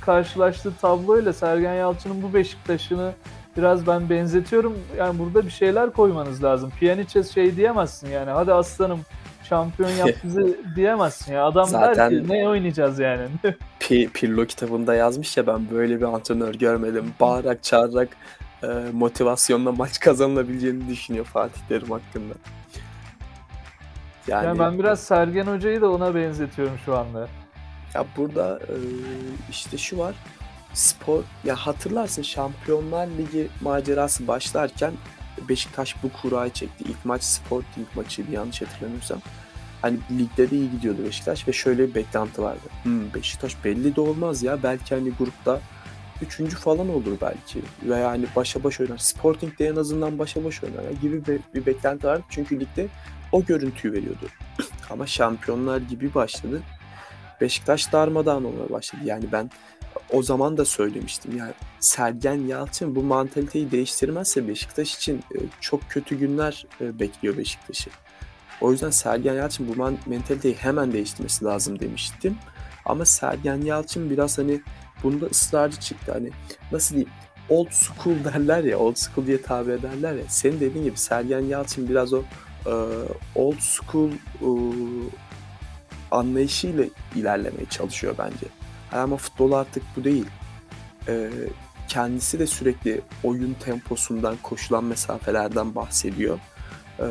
karşılaştığı tabloyla Sergen Yalçın'ın bu Beşiktaş'ını biraz ben benzetiyorum. Yani burada bir şeyler koymanız lazım. Pjanic'e şey diyemezsin yani hadi aslanım şampiyon yap bizi diyemezsin ya. Adam der Zaten- ki ne oynayacağız yani. Pi- Pirlo kitabında yazmış ya ben böyle bir antrenör görmedim. Bağırarak çağırarak e, motivasyonla maç kazanılabileceğini düşünüyor Fatih Terim hakkında. Yani, Yani ben biraz Sergen Hoca'yı da ona benzetiyorum şu anda. Ya burada e, işte şu var. Spor ya hatırlarsın Şampiyonlar Ligi macerası başlarken Beşiktaş bu kurayı çekti. İlk maç Sporting maçıydı yanlış hatırlamıyorsam. Hani ligde de iyi gidiyordu Beşiktaş ve şöyle bir beklenti vardı. Hmm, Beşiktaş belli de olmaz ya. Belki hani grupta üçüncü falan olur belki. Veya hani başa baş oynar. Sporting de en azından başa baş oynar gibi bir, bir beklenti vardı. Çünkü ligde o görüntüyü veriyordu. Ama şampiyonlar gibi başladı. Beşiktaş darmadağın olmaya başladı. Yani ben o zaman da söylemiştim. Yani Sergen Yalçın bu mantaliteyi değiştirmezse Beşiktaş için e, çok kötü günler e, bekliyor Beşiktaş'ı. O yüzden Sergen Yalçın bu mentaliteyi hemen değiştirmesi lazım demiştim. Ama Sergen Yalçın biraz hani bunda ısrarcı çıktı. Hani nasıl diyeyim old school derler ya old school diye tabir ederler ya. Senin dediğin gibi Sergen Yalçın biraz o e, old school anlayışıyla ilerlemeye çalışıyor bence. Ama futbol artık bu değil. Ee, kendisi de sürekli oyun temposundan, koşulan mesafelerden bahsediyor. Ee,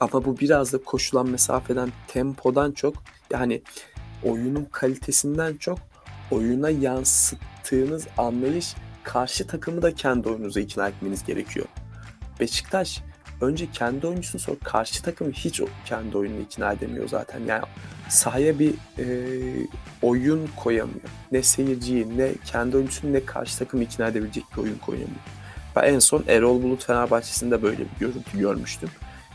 ama bu biraz da koşulan mesafeden, tempodan çok yani oyunun kalitesinden çok oyuna yansıttığınız anlayış karşı takımı da kendi oyununuza ikna etmeniz gerekiyor. Beşiktaş önce kendi oyuncusunu sonra karşı takımı hiç kendi oyununu ikna edemiyor zaten. Yani sahaya bir e, oyun koyamıyor. Ne seyirciyi ne kendi oyuncusunu ne karşı takımı ikna edebilecek bir oyun koyamıyor. Ben en son Erol Bulut Fenerbahçe'sinde böyle bir görüntü görmüştüm.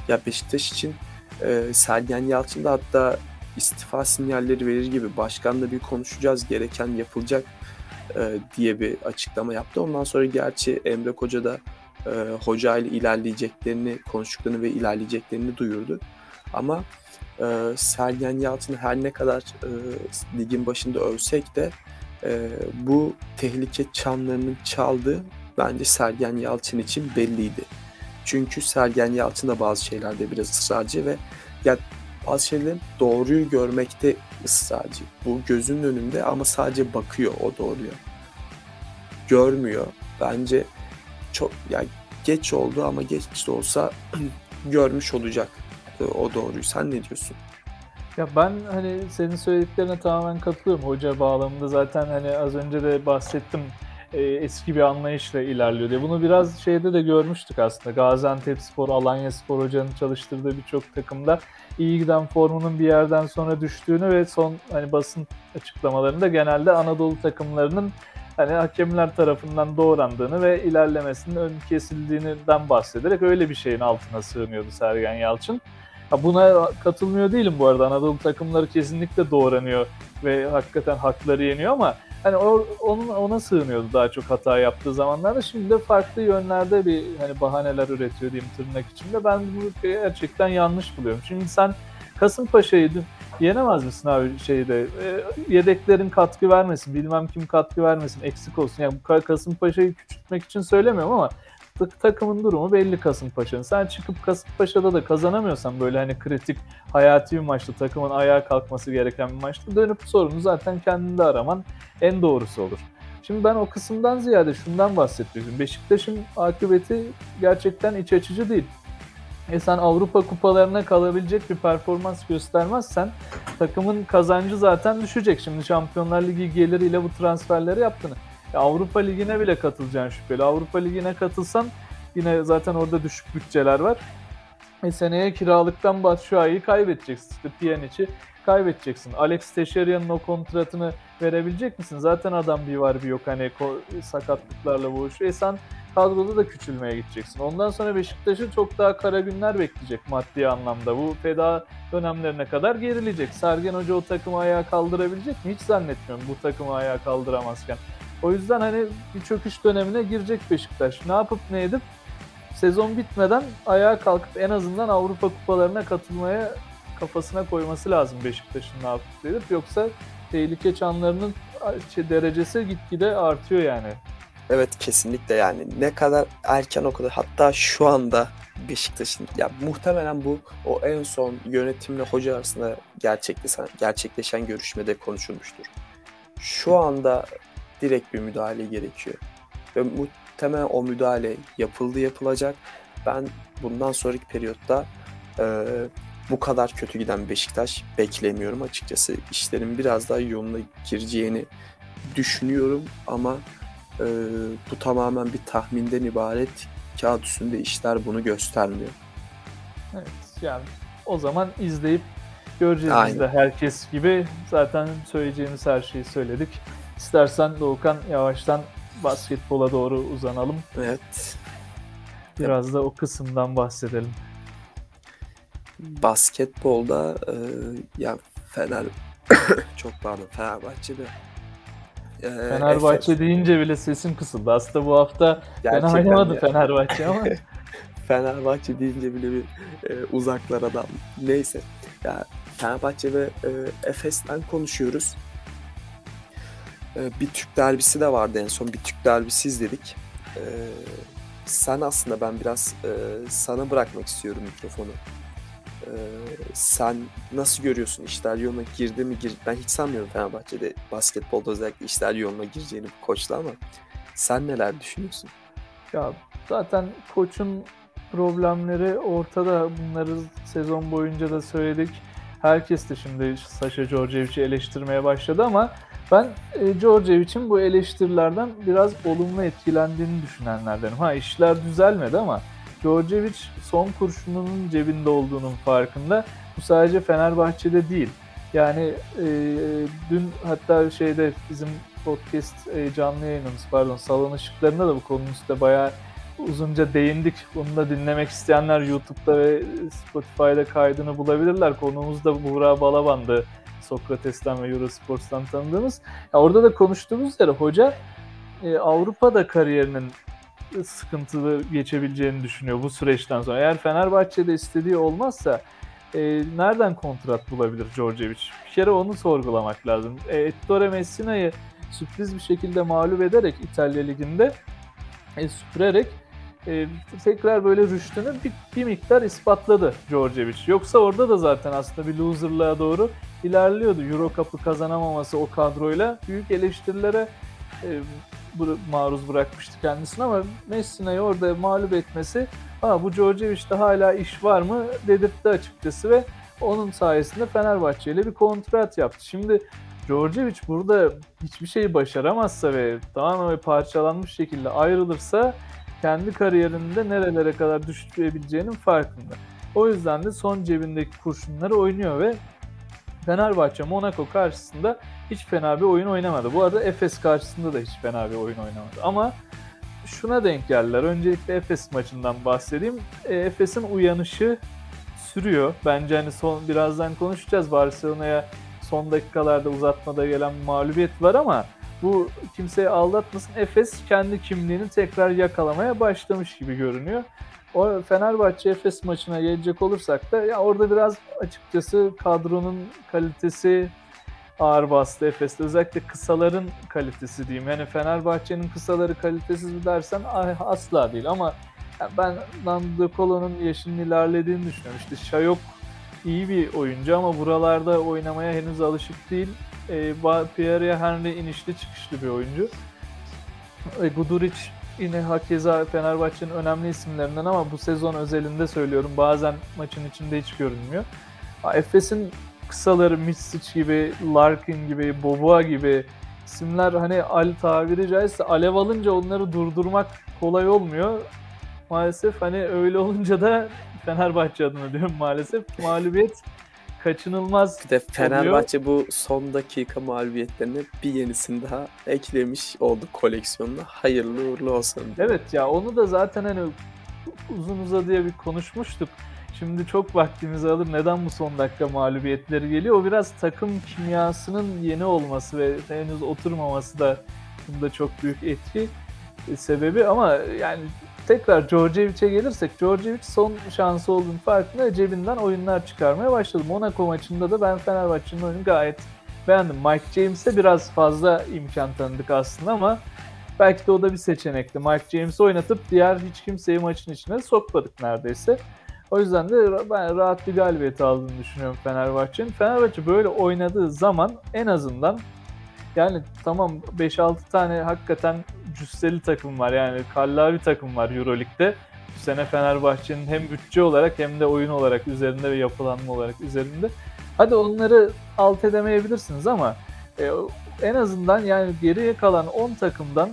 Ya Beşiktaş için e, Sergen Yalçın da hatta istifa sinyalleri verir gibi başkanla bir konuşacağız gereken yapılacak e, diye bir açıklama yaptı. Ondan sonra gerçi Emre Koca da e, hoca ile ilerleyeceklerini konuştuklarını ve ilerleyeceklerini duyurdu. Ama e, Sergen Yalçın'ı her ne kadar e, ligin başında övsek de e, bu tehlike çanlarının çaldığı bence Sergen Yalçın için belliydi. Çünkü Sergen Yalçın da bazı şeylerde biraz ısrarcı ve ya bazı şeylerin doğruyu görmekte ısrarcı. Bu gözünün önünde ama sadece bakıyor o doğruya. Görmüyor. Bence çok yani geç oldu ama geç de olsa görmüş olacak e, o doğruyu. Sen ne diyorsun? Ya ben hani senin söylediklerine tamamen katılıyorum. Hoca bağlamında zaten hani az önce de bahsettim e, eski bir anlayışla ilerliyor diye. Bunu biraz şeyde de görmüştük aslında. Gaziantep Spor, Alanya Spor hocanın çalıştırdığı birçok takımda iyi giden formunun bir yerden sonra düştüğünü ve son hani basın açıklamalarında genelde Anadolu takımlarının hani hakemler tarafından doğrandığını ve ilerlemesinin ön kesildiğinden bahsederek öyle bir şeyin altına sığınıyordu Sergen Yalçın. Buna katılmıyor değilim bu arada. Anadolu takımları kesinlikle doğranıyor ve hakikaten hakları yeniyor ama hani o, onun ona sığınıyordu daha çok hata yaptığı zamanlarda. Şimdi de farklı yönlerde bir hani bahaneler üretiyor diyeyim tırnak içinde. Ben bunu gerçekten yanlış buluyorum. Şimdi sen Kasımpaşa'yı yenemez misin abi şeyde? E, yedeklerin katkı vermesin, bilmem kim katkı vermesin, eksik olsun. Yani Kasımpaşa'yı küçültmek için söylemiyorum ama takımın durumu belli Kasımpaşa'nın. Sen çıkıp Kasımpaşa'da da kazanamıyorsan böyle hani kritik, hayati bir maçta takımın ayağa kalkması gereken bir maçta dönüp sorunu zaten kendinde araman en doğrusu olur. Şimdi ben o kısımdan ziyade şundan bahsediyorum. Beşiktaş'ın akıbeti gerçekten iç açıcı değil. E sen Avrupa kupalarına kalabilecek bir performans göstermezsen takımın kazancı zaten düşecek. Şimdi Şampiyonlar Ligi geliriyle bu transferleri yaptığını. Avrupa Ligi'ne bile katılacaksın şüpheli. Avrupa Ligi'ne katılsan yine zaten orada düşük bütçeler var. E seneye kiralıktan Batshuayi'yi kaybedeceksin. İşte Pjanic'i kaybedeceksin. Alex Teixeira'nın o kontratını verebilecek misin? Zaten adam bir var bir yok hani sakatlıklarla boğuşuyor. E sen kadroda da küçülmeye gideceksin. Ondan sonra Beşiktaş'ı çok daha kara günler bekleyecek maddi anlamda. Bu feda dönemlerine kadar gerilecek. Sergen Hoca o takımı ayağa kaldırabilecek mi? Hiç zannetmiyorum bu takımı ayağa kaldıramazken. O yüzden hani bir çöküş dönemine girecek Beşiktaş. Ne yapıp ne edip sezon bitmeden ayağa kalkıp en azından Avrupa kupalarına katılmaya kafasına koyması lazım Beşiktaş'ın ne yapıp edip. Yoksa tehlike çanlarının şey, derecesi gitgide artıyor yani. Evet kesinlikle yani ne kadar erken o kadar hatta şu anda Beşiktaş'ın ya muhtemelen bu o en son yönetimle hoca arasında gerçekleşen, gerçekleşen görüşmede konuşulmuştur. Şu anda direkt bir müdahale gerekiyor. Ve muhtemelen o müdahale yapıldı yapılacak. Ben bundan sonraki periyotta e, bu kadar kötü giden Beşiktaş beklemiyorum açıkçası. İşlerin biraz daha yoluna gireceğini düşünüyorum ama e, bu tamamen bir tahminden ibaret. Kağıt üstünde işler bunu göstermiyor. Evet yani o zaman izleyip göreceğiz Aynen. biz de herkes gibi. Zaten söyleyeceğimiz her şeyi söyledik. İstersen Doğukan yavaştan basketbola doğru uzanalım. Evet. Biraz da o kısımdan bahsedelim. Basketbolda e, ya Fener çok pardon Fenerbahçe'de e, Fenerbahçe Efes. deyince bile sesim kısıldı. Aslında bu hafta Gerçekten ben oynamadı ya. Fenerbahçe ama. Fenerbahçe deyince bile bir e, uzaklar adam. Neyse. Ya Fenerbahçe ve e, Efes'ten konuşuyoruz. Ee, bir Türk derbisi de vardı en son. Bir Türk derbisi izledik. Ee, sen aslında ben biraz e, sana bırakmak istiyorum mikrofonu. Ee, sen nasıl görüyorsun işler yoluna girdi mi? Gir... Ben hiç sanmıyorum Fenerbahçe'de basketbolda özellikle işler yoluna gireceğini koçla ama sen neler düşünüyorsun? Ya zaten koçun problemleri ortada. Bunları sezon boyunca da söyledik. Herkes de şimdi Sasha Djordjevic'i eleştirmeye başladı ama ben e, bu eleştirilerden biraz olumlu etkilendiğini düşünenlerdenim. Ha işler düzelmedi ama Djordjevic son kurşununun cebinde olduğunun farkında. Bu sadece Fenerbahçe'de değil. Yani e, dün hatta şeyde bizim podcast e, canlı yayınımız pardon salon ışıklarında da bu konunun üstüne bayağı uzunca değindik. Bunu da dinlemek isteyenler YouTube'da ve Spotify'da kaydını bulabilirler. Konuğumuz da Buğra Balaban'dı. Sokrates'ten ve Eurosports'tan tanıdığımız. Ya orada da konuştuğumuz üzere hoca e, Avrupa'da kariyerinin sıkıntılı geçebileceğini düşünüyor bu süreçten sonra. Eğer Fenerbahçe'de istediği olmazsa e, nereden kontrat bulabilir Djordjevic? Bir kere onu sorgulamak lazım. E, Ettore Messina'yı sürpriz bir şekilde mağlup ederek İtalya Ligi'nde e, süpürerek e, tekrar böyle rüştünü bir, bir miktar ispatladı Djordjevic. Yoksa orada da zaten aslında bir loserlığa doğru ilerliyordu. Euro Cup'ı kazanamaması o kadroyla büyük eleştirilere e, maruz bırakmıştı kendisini ama Messina'yı orada mağlup etmesi ha bu Djordjevic'te hala iş var mı dedirtti açıkçası ve onun sayesinde Fenerbahçe ile bir kontrat yaptı. Şimdi Djordjevic burada hiçbir şeyi başaramazsa ve tamamen parçalanmış şekilde ayrılırsa kendi kariyerinde nerelere kadar düşebileceğinin farkında. O yüzden de son cebindeki kurşunları oynuyor ve Fenerbahçe Monaco karşısında hiç fena bir oyun oynamadı. Bu arada Efes karşısında da hiç fena bir oyun oynamadı. Ama şuna denk geldiler. Öncelikle Efes maçından bahsedeyim. E, Efes'in uyanışı sürüyor. Bence hani son birazdan konuşacağız. Barcelona'ya son dakikalarda uzatmada gelen mağlubiyet var ama bu kimseyi aldatmasın. Efes kendi kimliğini tekrar yakalamaya başlamış gibi görünüyor. O Fenerbahçe Efes maçına gelecek olursak da ya orada biraz açıkçası kadronun kalitesi ağır bastı Efes'te. Özellikle kısaların kalitesi diyeyim. Yani Fenerbahçe'nin kısaları kalitesiz mi dersen asla değil ama ben Nando Colo'nun yaşının ilerlediğini düşünüyorum. İşte Şayok iyi bir oyuncu ama buralarda oynamaya henüz alışık değil. E, Pierre Henry inişli çıkışlı bir oyuncu. E, Guduric yine hakeza Fenerbahçe'nin önemli isimlerinden ama bu sezon özelinde söylüyorum. Bazen maçın içinde hiç görünmüyor. Efes'in kısaları Mitsic gibi, Larkin gibi, Boboa gibi isimler hani al tabiri caizse alev alınca onları durdurmak kolay olmuyor. Maalesef hani öyle olunca da Fenerbahçe adına diyorum maalesef mağlubiyet kaçınılmaz Bir de Fenerbahçe oluyor. bu son dakika mağlubiyetlerine bir yenisini daha eklemiş oldu koleksiyonuna. Hayırlı uğurlu olsun. Evet ya onu da zaten hani uzun uzadıya bir konuşmuştuk. Şimdi çok vaktimizi alır. Neden bu son dakika mağlubiyetleri geliyor? O biraz takım kimyasının yeni olması ve henüz oturmaması da bunda çok büyük etki e, sebebi ama yani tekrar Djordjevic'e gelirsek Djordjevic son şansı olduğunu farkında cebinden oyunlar çıkarmaya başladı. Monaco maçında da ben Fenerbahçe'nin oyunu gayet beğendim. Mike James'e biraz fazla imkan tanıdık aslında ama belki de o da bir seçenekti. Mike James'i oynatıp diğer hiç kimseyi maçın içine sokmadık neredeyse. O yüzden de ben rahat bir galibiyet aldığını düşünüyorum Fenerbahçe'nin. Fenerbahçe böyle oynadığı zaman en azından yani tamam 5-6 tane hakikaten cüsseli takım var yani kallavi takım var Euroleague'de. Bu sene Fenerbahçe'nin hem bütçe olarak hem de oyun olarak üzerinde ve yapılanma olarak üzerinde. Hadi onları alt edemeyebilirsiniz ama e, en azından yani geriye kalan 10 takımdan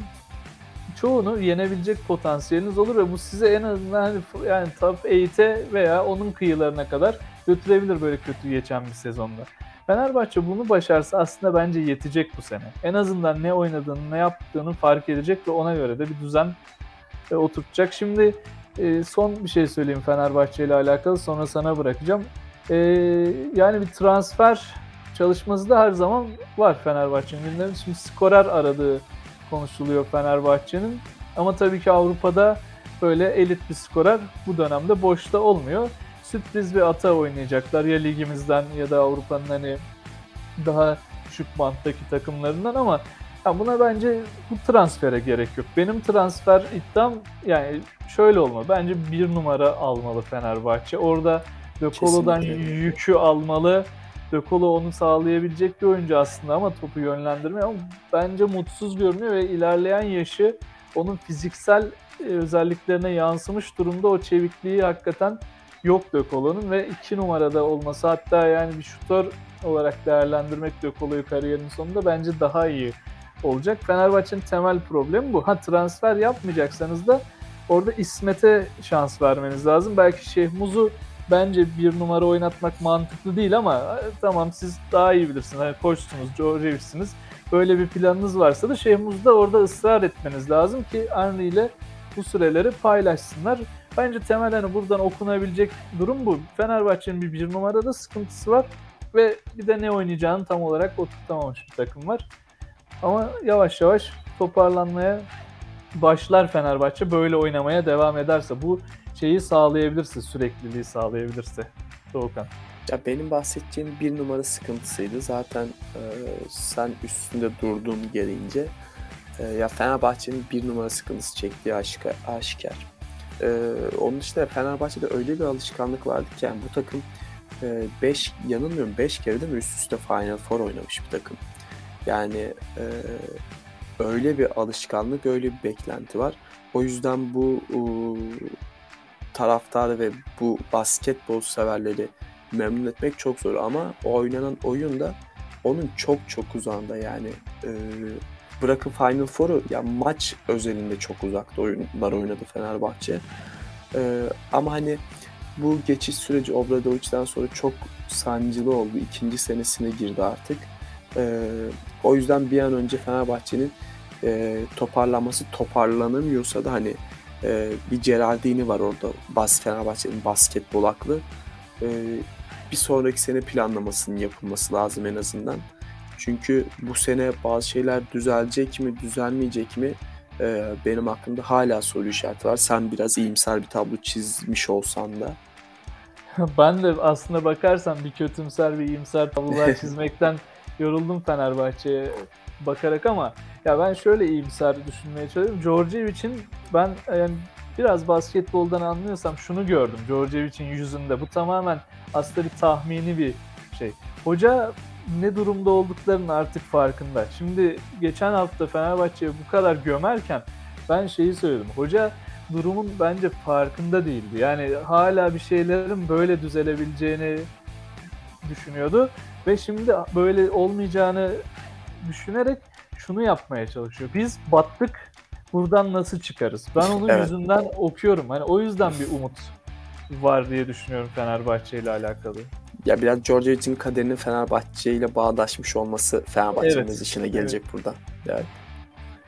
çoğunu yenebilecek potansiyeliniz olur ve bu size en azından hani yani top 8'e veya onun kıyılarına kadar götürebilir böyle kötü geçen bir sezonda. Fenerbahçe bunu başarsa aslında bence yetecek bu sene. En azından ne oynadığını, ne yaptığını fark edecek ve ona göre de bir düzen e, oturtacak. Şimdi e, son bir şey söyleyeyim Fenerbahçe ile alakalı sonra sana bırakacağım. E, yani bir transfer çalışması da her zaman var Fenerbahçe'nin gündeminde. Şimdi skorer aradığı konuşuluyor Fenerbahçe'nin. Ama tabii ki Avrupa'da böyle elit bir skorer bu dönemde boşta olmuyor sürpriz bir ata oynayacaklar ya ligimizden ya da Avrupa'nın hani daha düşük banttaki takımlarından ama ya buna bence bu transfere gerek yok. Benim transfer iddiam yani şöyle olmalı. Bence bir numara almalı Fenerbahçe. Orada De Colo'dan yükü almalı. De Colo onu sağlayabilecek bir oyuncu aslında ama topu yönlendirmiyor. Ama bence mutsuz görünüyor ve ilerleyen yaşı onun fiziksel e, özelliklerine yansımış durumda o çevikliği hakikaten yok Dökolo'nun ve 2 numarada olması hatta yani bir şutör olarak değerlendirmek Dökolo'yu kariyerin sonunda bence daha iyi olacak. Fenerbahçe'nin temel problemi bu. Ha transfer yapmayacaksanız da orada İsmet'e şans vermeniz lazım. Belki Şehmuz'u bence bir numara oynatmak mantıklı değil ama e, tamam siz daha iyi bilirsiniz. Hani koçsunuz, Djordjevic'siniz. Böyle bir planınız varsa da Şehmuz'da orada ısrar etmeniz lazım ki Henry ile bu süreleri paylaşsınlar. Bence temel hani buradan okunabilecek durum bu. Fenerbahçe'nin bir bir numarada sıkıntısı var ve bir de ne oynayacağını tam olarak oturtamamış bir takım var. Ama yavaş yavaş toparlanmaya başlar Fenerbahçe böyle oynamaya devam ederse. Bu şeyi sağlayabilirse, sürekliliği sağlayabilirse. Doğukan. Ya benim bahsedeceğim bir numara sıkıntısıydı. Zaten e, sen üstünde durdun gelince e, ya Fenerbahçe'nin bir numara sıkıntısı çektiği aşikar. aşikar. Ee, onun dışında Fenerbahçe'de öyle bir alışkanlık vardı ki yani bu takım 5 e, yanılmıyorum 5 kere de mi üst üste Final Four oynamış bir takım. Yani e, öyle bir alışkanlık, öyle bir beklenti var. O yüzden bu ıı, taraftarı ve bu basketbol severleri memnun etmek çok zor ama o oynanan oyun da onun çok çok uzağında yani e, bırakın Final Four'u ya maç özelinde çok uzakta oyunlar oynadı Fenerbahçe. E, ama hani bu geçiş süreci Obradovic'den sonra çok sancılı oldu. İkinci senesine girdi artık. E, o yüzden bir an önce Fenerbahçe'nin e, toparlanması toparlanamıyorsa da hani e, bir Geraldini var orada bas Fenerbahçe'nin basketbol aklı. E, bir sonraki sene planlamasının yapılması lazım en azından. Çünkü bu sene bazı şeyler düzelecek mi, düzelmeyecek mi e, benim aklımda hala soru işareti var. Sen biraz iyimser bir tablo çizmiş olsan da. ben de aslında bakarsan bir kötümser bir iyimser tablolar çizmekten yoruldum Fenerbahçe'ye bakarak ama ya ben şöyle iyimser düşünmeye çalışıyorum. Djordjevic'in ben yani biraz basketboldan anlıyorsam şunu gördüm Djordjevic'in yüzünde. Bu tamamen aslında bir tahmini bir şey. Hoca ne durumda olduklarının artık farkında. Şimdi geçen hafta Fenerbahçe'ye bu kadar gömerken ben şeyi söyledim. Hoca durumun bence farkında değildi. Yani hala bir şeylerin böyle düzelebileceğini düşünüyordu ve şimdi böyle olmayacağını düşünerek şunu yapmaya çalışıyor. Biz battık. Buradan nasıl çıkarız? Ben onun evet. yüzünden okuyorum. Hani o yüzden bir umut var diye düşünüyorum Fenerbahçe ile alakalı. Ya biraz Djordjevic'in kaderinin Fenerbahçe ile bağdaşmış olması Fenerbahçe'nin evet. işine gelecek evet. burada. Yani.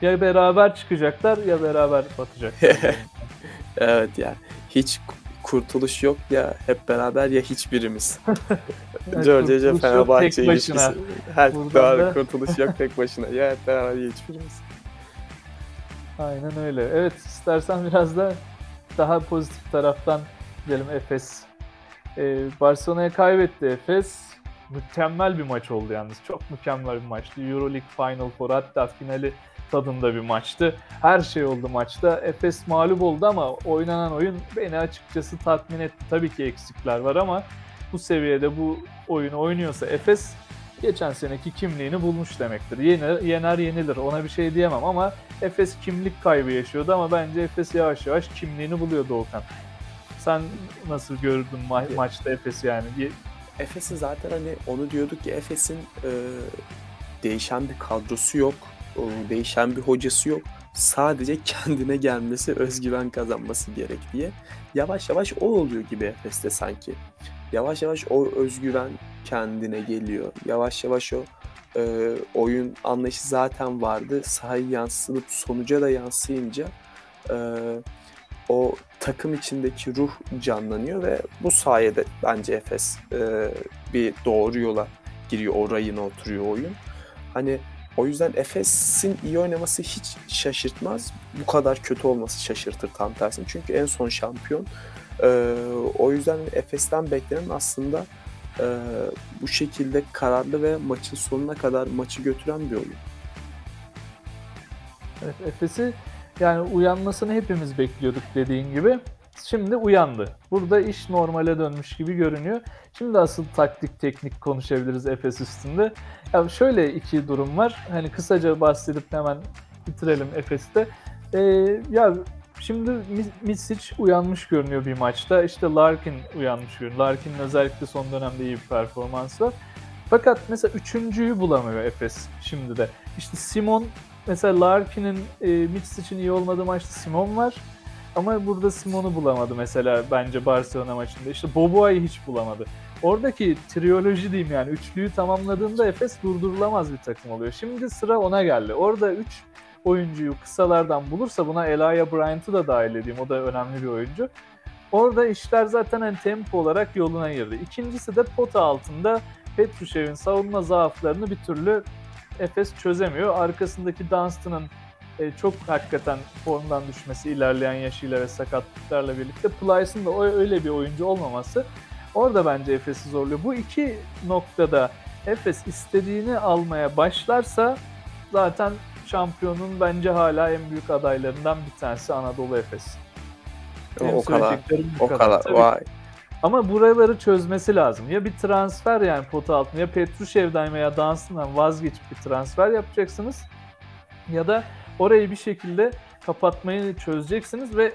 Ya beraber çıkacaklar ya beraber batacaklar. evet yani hiç kurtuluş yok ya hep beraber ya hiçbirimiz. Georgia Fenerbahçe ilişkisi. Her doğru da... kurtuluş yok tek başına. Ya hep beraber ya hiçbirimiz. Aynen öyle. Evet istersen biraz da daha pozitif taraftan gidelim Efes. Ee, Barcelona'ya kaybetti Efes. Mükemmel bir maç oldu yalnız. Çok mükemmel bir maçtı. Euroleague Final Four hatta finali tadında bir maçtı. Her şey oldu maçta. Efes mağlup oldu ama oynanan oyun beni açıkçası tatmin etti. Tabii ki eksikler var ama bu seviyede bu oyunu oynuyorsa Efes geçen seneki kimliğini bulmuş demektir. Yener, yener yenilir ona bir şey diyemem ama Efes kimlik kaybı yaşıyordu ama bence Efes yavaş yavaş kimliğini buluyor Doğukan. Sen nasıl gördün ma- maçta Efes yani? Efes'in zaten hani onu diyorduk ki Efes'in e, değişen bir kadrosu yok değişen bir hocası yok. Sadece kendine gelmesi, özgüven kazanması gerek diye. Yavaş yavaş o oluyor gibi Efes'te sanki. Yavaş yavaş o özgüven kendine geliyor. Yavaş yavaş o e, oyun anlayışı zaten vardı. Sahaya yansılıp sonuca da yansıyınca e, o takım içindeki ruh canlanıyor ve bu sayede bence Efes e, bir doğru yola giriyor. O rayına oturuyor oyun. Hani o yüzden Efes'in iyi oynaması hiç şaşırtmaz. Bu kadar kötü olması şaşırtır tam tersine. Çünkü en son şampiyon. Ee, o yüzden Efes'ten beklenen aslında e, bu şekilde kararlı ve maçın sonuna kadar maçı götüren bir oyun. Evet, Efes'i yani uyanmasını hepimiz bekliyorduk dediğin gibi. Şimdi uyandı. Burada iş normale dönmüş gibi görünüyor. Şimdi asıl taktik teknik konuşabiliriz Efes üstünde. Ya şöyle iki durum var. Hani kısaca bahsedip hemen bitirelim Efes'te. Ee, ya şimdi Misic uyanmış görünüyor bir maçta. İşte Larkin uyanmış görünüyor. Larkin'in özellikle son dönemde iyi bir performansı var. Fakat mesela üçüncüyü bulamıyor Efes şimdi de. İşte Simon mesela Larkin'in e, Misic'in iyi olmadığı maçta Simon var. Ama burada Simon'u bulamadı mesela bence Barcelona maçında. İşte Boboa'yı hiç bulamadı. Oradaki triyoloji diyeyim yani üçlüyü tamamladığında Efes durdurulamaz bir takım oluyor. Şimdi sıra ona geldi. Orada 3 oyuncuyu kısalardan bulursa buna Elia Bryant'ı da dahil edeyim. O da önemli bir oyuncu. Orada işler zaten en tempo olarak yoluna girdi. İkincisi de pota altında Petrushev'in savunma zaaflarını bir türlü Efes çözemiyor. Arkasındaki Dunstan'ın e, çok hakikaten formdan düşmesi ilerleyen yaşıyla ve sakatlıklarla birlikte Plyce'ın da öyle bir oyuncu olmaması orada bence Efes'i zorluyor. Bu iki noktada Efes istediğini almaya başlarsa zaten şampiyonun bence hala en büyük adaylarından bir tanesi Anadolu Efes. o kadar. O kadar. kadar. Vay. Ama buraları çözmesi lazım. Ya bir transfer yani pota altında ya Petrushev'den veya Dunstan'dan vazgeçip bir transfer yapacaksınız Ya da orayı bir şekilde kapatmayı çözeceksiniz ve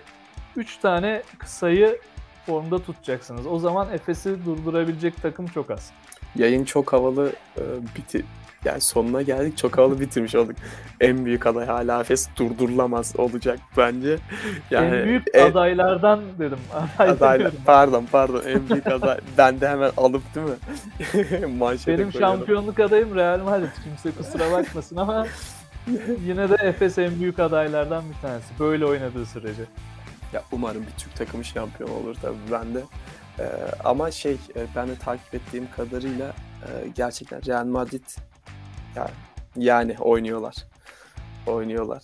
3 tane kısayı formda tutacaksınız. O zaman Efes'i durdurabilecek takım çok az. Yayın çok havalı e, biti yani sonuna geldik çok havalı bitirmiş olduk. En büyük aday hala Efes durdurulamaz olacak bence. Yani en büyük en- adaylardan dedim. Aday adaylar pardon pardon en büyük aday. ben de hemen alıp değil mi? Manşete Benim koyuyorum. şampiyonluk adayım Real Madrid. Kimse kusura bakmasın ama yine de Efes en büyük adaylardan bir tanesi. Böyle oynadığı sürece. Ya umarım bir Türk takımı şampiyon olur tabii ben de. Ee, ama şey e, ben de takip ettiğim kadarıyla e, gerçekten Real Madrid yani, yani oynuyorlar. Oynuyorlar.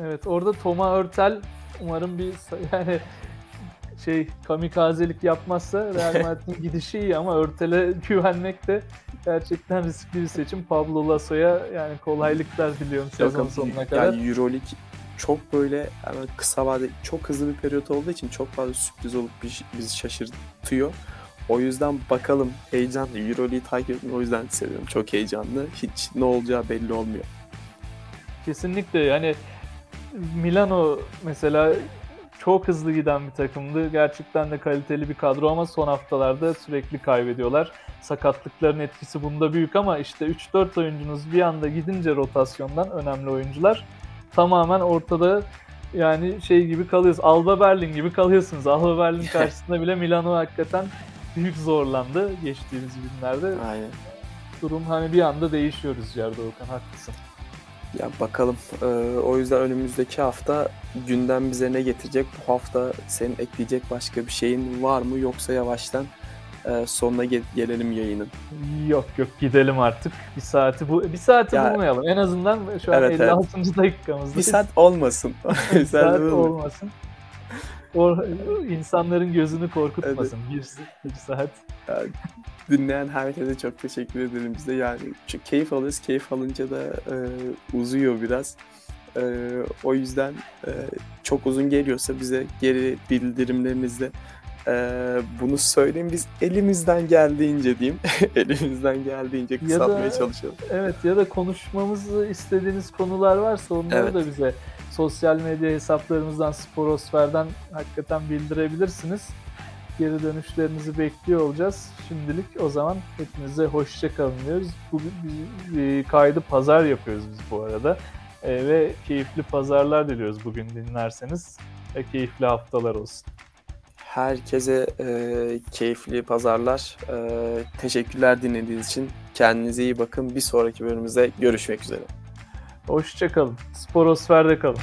Evet orada Toma Örtel umarım bir yani şey kamikazelik yapmazsa Real Madrid'in gidişi iyi ama Örtel'e güvenmek de gerçekten riskli bir seçim. Pablo Lasso'ya yani kolaylıklar diliyorum sezon sonuna kadar. Yani Euroleague çok böyle hemen kısa vade çok hızlı bir periyot olduğu için çok fazla sürpriz olup bizi, bizi şaşırtıyor. O yüzden bakalım heyecanlı. Euroleague'i takip etmeyi o yüzden seviyorum. Çok heyecanlı. Hiç ne olacağı belli olmuyor. Kesinlikle yani Milano mesela çok hızlı giden bir takımdı. Gerçekten de kaliteli bir kadro ama son haftalarda sürekli kaybediyorlar. Sakatlıkların etkisi bunda büyük ama işte 3-4 oyuncunuz bir anda gidince rotasyondan önemli oyuncular tamamen ortada yani şey gibi kalıyorsunuz. Alba Berlin gibi kalıyorsunuz. Alba Berlin karşısında bile Milano hakikaten büyük zorlandı geçtiğimiz günlerde. Aynen. Durum hani bir anda değişiyor Rüzgar'da Okan haklısın. Ya bakalım. Ee, o yüzden önümüzdeki hafta gündem bize ne getirecek? Bu hafta senin ekleyecek başka bir şeyin var mı? Yoksa yavaştan e, sonuna ge- gelelim yayının. Yok yok gidelim artık. Bir saati bu bir saati Ya- bulmayalım. En azından şu an Evet, evet. 56. dakikamızda. Bir saat olmasın. bir saat olmasın. O insanların gözünü korkutmasın. Bir, bir saat. Dinleyen herkese çok teşekkür ederim bize. Yani çok keyif alıyoruz. Keyif alınca da e, uzuyor biraz. E, o yüzden e, çok uzun geliyorsa bize geri bildirimlerinizle e, bunu söyleyin. Biz elimizden geldiğince diyeyim. elimizden geldiğince kısaltmaya çalışalım. Evet ya da konuşmamızı istediğiniz konular varsa onları Evet. da bize sosyal medya hesaplarımızdan Sporosfer'den hakikaten bildirebilirsiniz. Geri dönüşlerinizi bekliyor olacağız. Şimdilik o zaman hepinize hoşça kalın diyoruz. Bugün biz kaydı pazar yapıyoruz biz bu arada. E, ve keyifli pazarlar diliyoruz bugün dinlerseniz. Ve keyifli haftalar olsun. Herkese e, keyifli pazarlar. E, teşekkürler dinlediğiniz için. Kendinize iyi bakın. Bir sonraki bölümümüzde görüşmek üzere. Hoşça kalın. Sporosfer'de kalın.